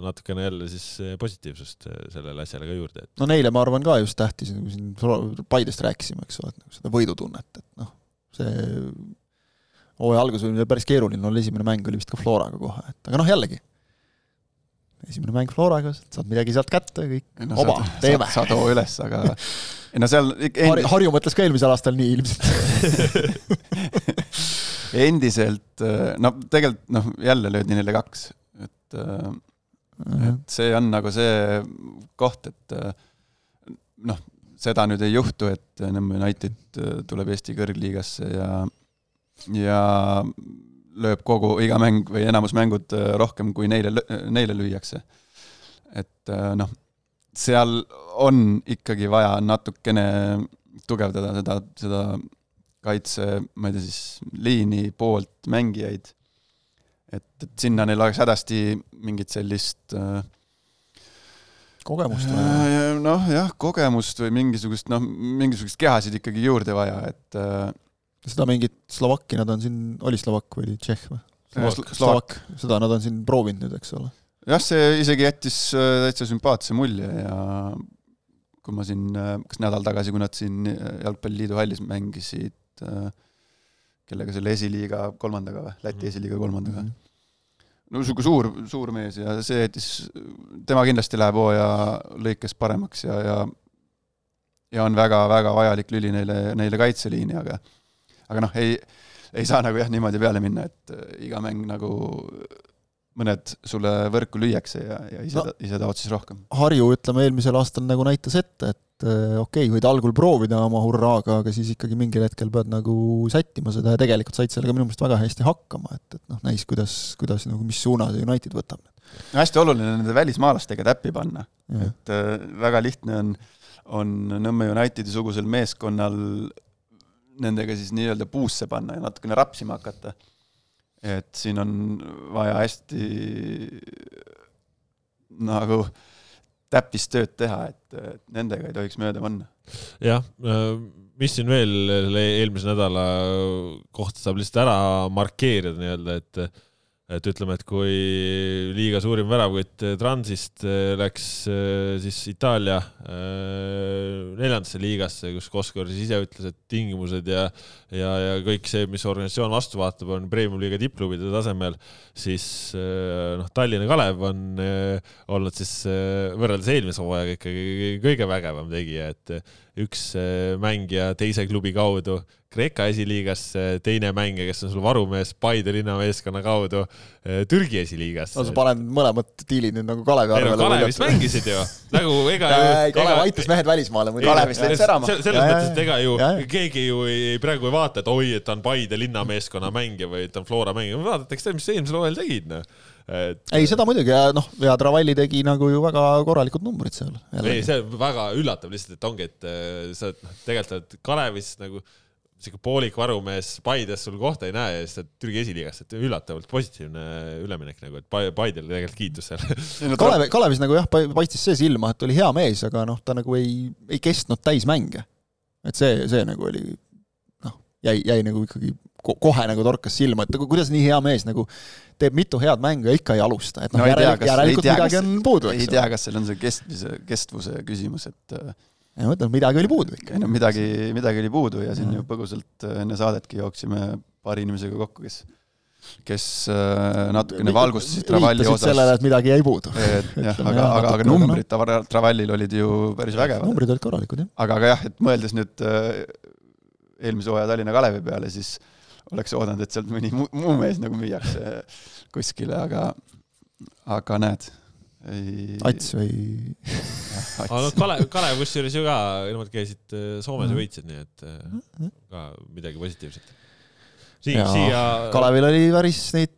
natukene jälle siis positiivsust sellele asjale ka juurde. no neile ma arvan ka just tähtis, nagu siin Paidest rääkisime, eks ole, et nagu seda võidutunnet, et noh, see hooaja algus oli päris keeruline, no esimene mäng oli vist ka Floraga kohe, et aga noh, jällegi esimene mäng Floraga, saad midagi sealt kätte, kõik no, oma, teeme. saad hoo üles, aga ei no seal Har Harju mõtles ka eelmisel aastal nii ilmselt endiselt, no tegelikult noh, jälle löödi neile kaks, et uh -huh. et see on nagu see koht, et noh, seda nüüd ei juhtu, et Nõmme United tuleb Eesti kõrgliigasse ja ja lööb kogu, iga mäng või enamus mängud äh, rohkem, kui neile, neile lüüakse. et äh, noh, seal on ikkagi vaja natukene tugevdada seda, seda kaitse, ma ei tea siis, liini poolt mängijaid. et, et sinna neil oleks hädasti mingit sellist äh, kogemust vaja? noh, jah, kogemust või mingisugust, noh, mingisugust kehasid ikkagi juurde vaja, et seda mingit Slovakki nad on siin, oli Slovakk või Tšehh või? Slovakk, Slovakk, seda nad on siin proovinud nüüd, eks ole. jah, see isegi jättis äh, täitsa sümpaatse mulje ja kui ma siin, äh, kas nädal tagasi, kui nad siin äh, Jalgpalliliidu hallis mängisid, kellega selle esiliiga kolmandaga või, Läti mhm. esiliiga kolmandaga mm. -hmm. no niisugune suur, suur mees ja see jättis, tema kindlasti läheb hooaja lõikes paremaks ja, ja ja on väga-väga vajalik lüli neile, neile kaitseliini, aga aga noh, ei, ei saa nagu jah, niimoodi peale minna, et äh, iga mäng nagu mõned sulle võrku lüüakse ja, ja ise no,, ise tahavad siis rohkem. Harju, ütleme, eelmisel aastal nagu näitas ette, et äh, okei okay,, võid algul proovida oma hurraaga, aga siis ikkagi mingil hetkel pead nagu sättima seda ja tegelikult said sellega minu meelest väga hästi hakkama, et, et noh, näis, kuidas, kuidas nagu, mis suuna see United võtab. no hästi oluline nende välismaalastega täppi panna, et äh, väga lihtne on, on Nõmme Unitedi sugusel meeskonnal nendega siis nii-öelda puusse panna ja natukene rapsima hakata. et siin on vaja hästi nagu täppistööd teha, et nendega ei tohiks mööda panna. jah, mis siin veel eelmise nädala kohta saab lihtsalt ära markeerida nii-öelda, et et ütleme, et kui liiga suurim väravkott Transist äh, läks äh, siis Itaalia neljandasse liigasse, kus Koskor siis ise ütles, et tingimused ja ja, ja kõik see, mis organisatsioon vastu vaatab, on premium-liiga tippklubide tasemel, siis noh, Tallinna Kalev on olnud siis võrreldes eelmise hooajaga ikkagi kõige vägevam tegija, et üks mängija teise klubi kaudu Kreeka esiliigasse, teine mängija, kes on sul varumees Paide linnameeskonna kaudu Türgi esiliigasse. no sa paned mõlemad diilid nüüd nagu Kalevi arvele. Kalevis mängisid ju, nagu ega ju. Kalev aitas mehed välismaale muidu. Kalevist läks särama. selles mõttes, et ega ju keegi ju ei, praegu ei vaata, et oi, et ta on Paide linnameeskonna mängija või et ta on Flora mängija, vaadatakse, mis sa eelmisel hooajal tegid, noh et ei, seda muidugi ja noh, ja Travalli tegi nagu ju väga korralikud numbrid seal. ei, see väga üllatav lihtsalt, et ongi, et eh, sa tegelikult oled Kalevis nagu sihuke poolik varumees Paides sul kohta ei näe ja siis ta Türgi esiliigast, et üllatavalt positiivne üleminek nagu, et Paidele tegelikult kiitus seal Kalev, Kalevis nagu jah, paistis see silma, et oli hea mees, aga noh, ta nagu ei, ei kestnud täismänge. et see, see nagu oli noh, jäi, jäi nagu ikkagi kohe nagu torkas silma, et nagu kuidas nii hea mees nagu teeb mitu head mängu ja ikka ei alusta, et noh no, järelikult, midagi on puudu, eks. ei tea, kas seal on see kestmise, kestvuse küsimus, et ja ma ütlen, midagi oli puudu ikka. ei no midagi, midagi oli puudu ja siin ju põgusalt enne saadetki jooksime paari inimesega kokku, kes kes äh, natukene valgustasid Travalli osas. sellele, et midagi jäi puudu. jah, aga, aga, aga numbrid Travallil olid ju päris vägevad. numbrid olid korralikud, jah. aga, aga jah, et mõeldes nüüd äh, eelmise hooaja Tallinna Kalevi peale, siis oleks oodanud, et sealt mõni muu mees nagu müüakse kuskile, aga, aga näed ei. Ats või? aga noh, Kalev, Kalev kusjuures ju ka, nemad käisid äh, Soomes ja võitsid, nii et äh, ka midagi positiivset. siia, siia. Kalevil oli päris neid,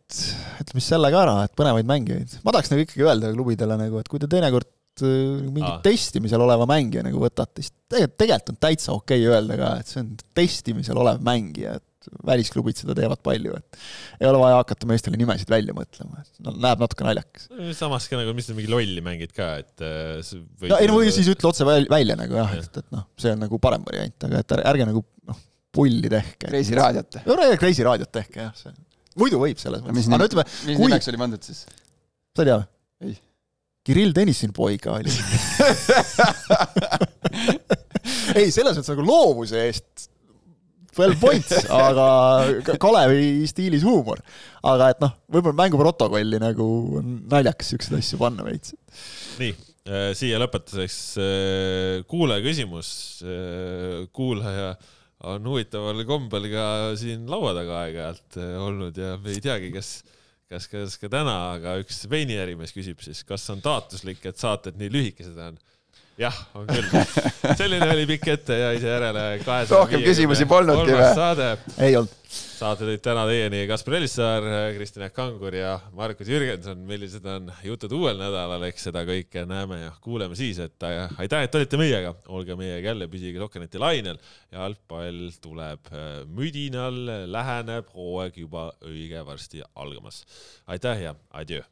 ütleme siis selle ka ära, et põnevaid mängijaid. ma tahaks nagu ikkagi öelda klubidele nagu, et kui te teinekord äh, mingit testimisel oleva mängija nagu võtate, siis tegelikult, tegelikult on täitsa okei okay öelda ka, et see on testimisel olev mängija, et välisklubid seda teevad palju, et ei ole vaja hakata meestele nimesid välja mõtlema, et no näeb natuke naljakas. samas ka nagu, mis sa mingi lolli mängid ka, et äh, no ei no või siis ütle otse välja, välja nagu jah, et, et noh, see on nagu parem variant, aga et ärge nagu noh, pulli tehke. Kreisi raadiot. no Kreisi raadiot tehke jah, see, muidu võib selles mõttes. mis, no, ütleme, mis kui... nimeks oli pandud siis? sa ei tea või? ei. Kirill Tõnissin poiga oli ei, selles mõttes nagu loovuse eest well points, aga Kalevi stiilis huumor. aga et noh, võib-olla mänguprotokolli nagu on naljakas siukseid asju panna veits. nii, äh, siia lõpetuseks äh, kuulaja küsimus. Äh, kuulaja on huvitaval kombel ka siin laua taga aeg-ajalt olnud ja me ei teagi, kas kas, kas ka täna, aga üks veiniärimees küsib siis, kas on taotluslik, et saated nii lühikesed on jah, on küll. selline oli pikk ette ja ise järele kahesaja rohkem küsimusi polnudki või? saade. ei olnud. saate tõid täna teieni Kaspar Elissaar, Kristjan Kangur ja Markus Jürgenson. millised on jutud uuel nädalal, eks seda kõike näeme ja kuuleme siis, et äh, aitäh, et olite meiega. olge meiega jälle, püsige Sokkeneti lainel ja jalgpall tuleb äh, müdinal, läheneb hooaeg juba õige varsti algamas. aitäh ja adjöö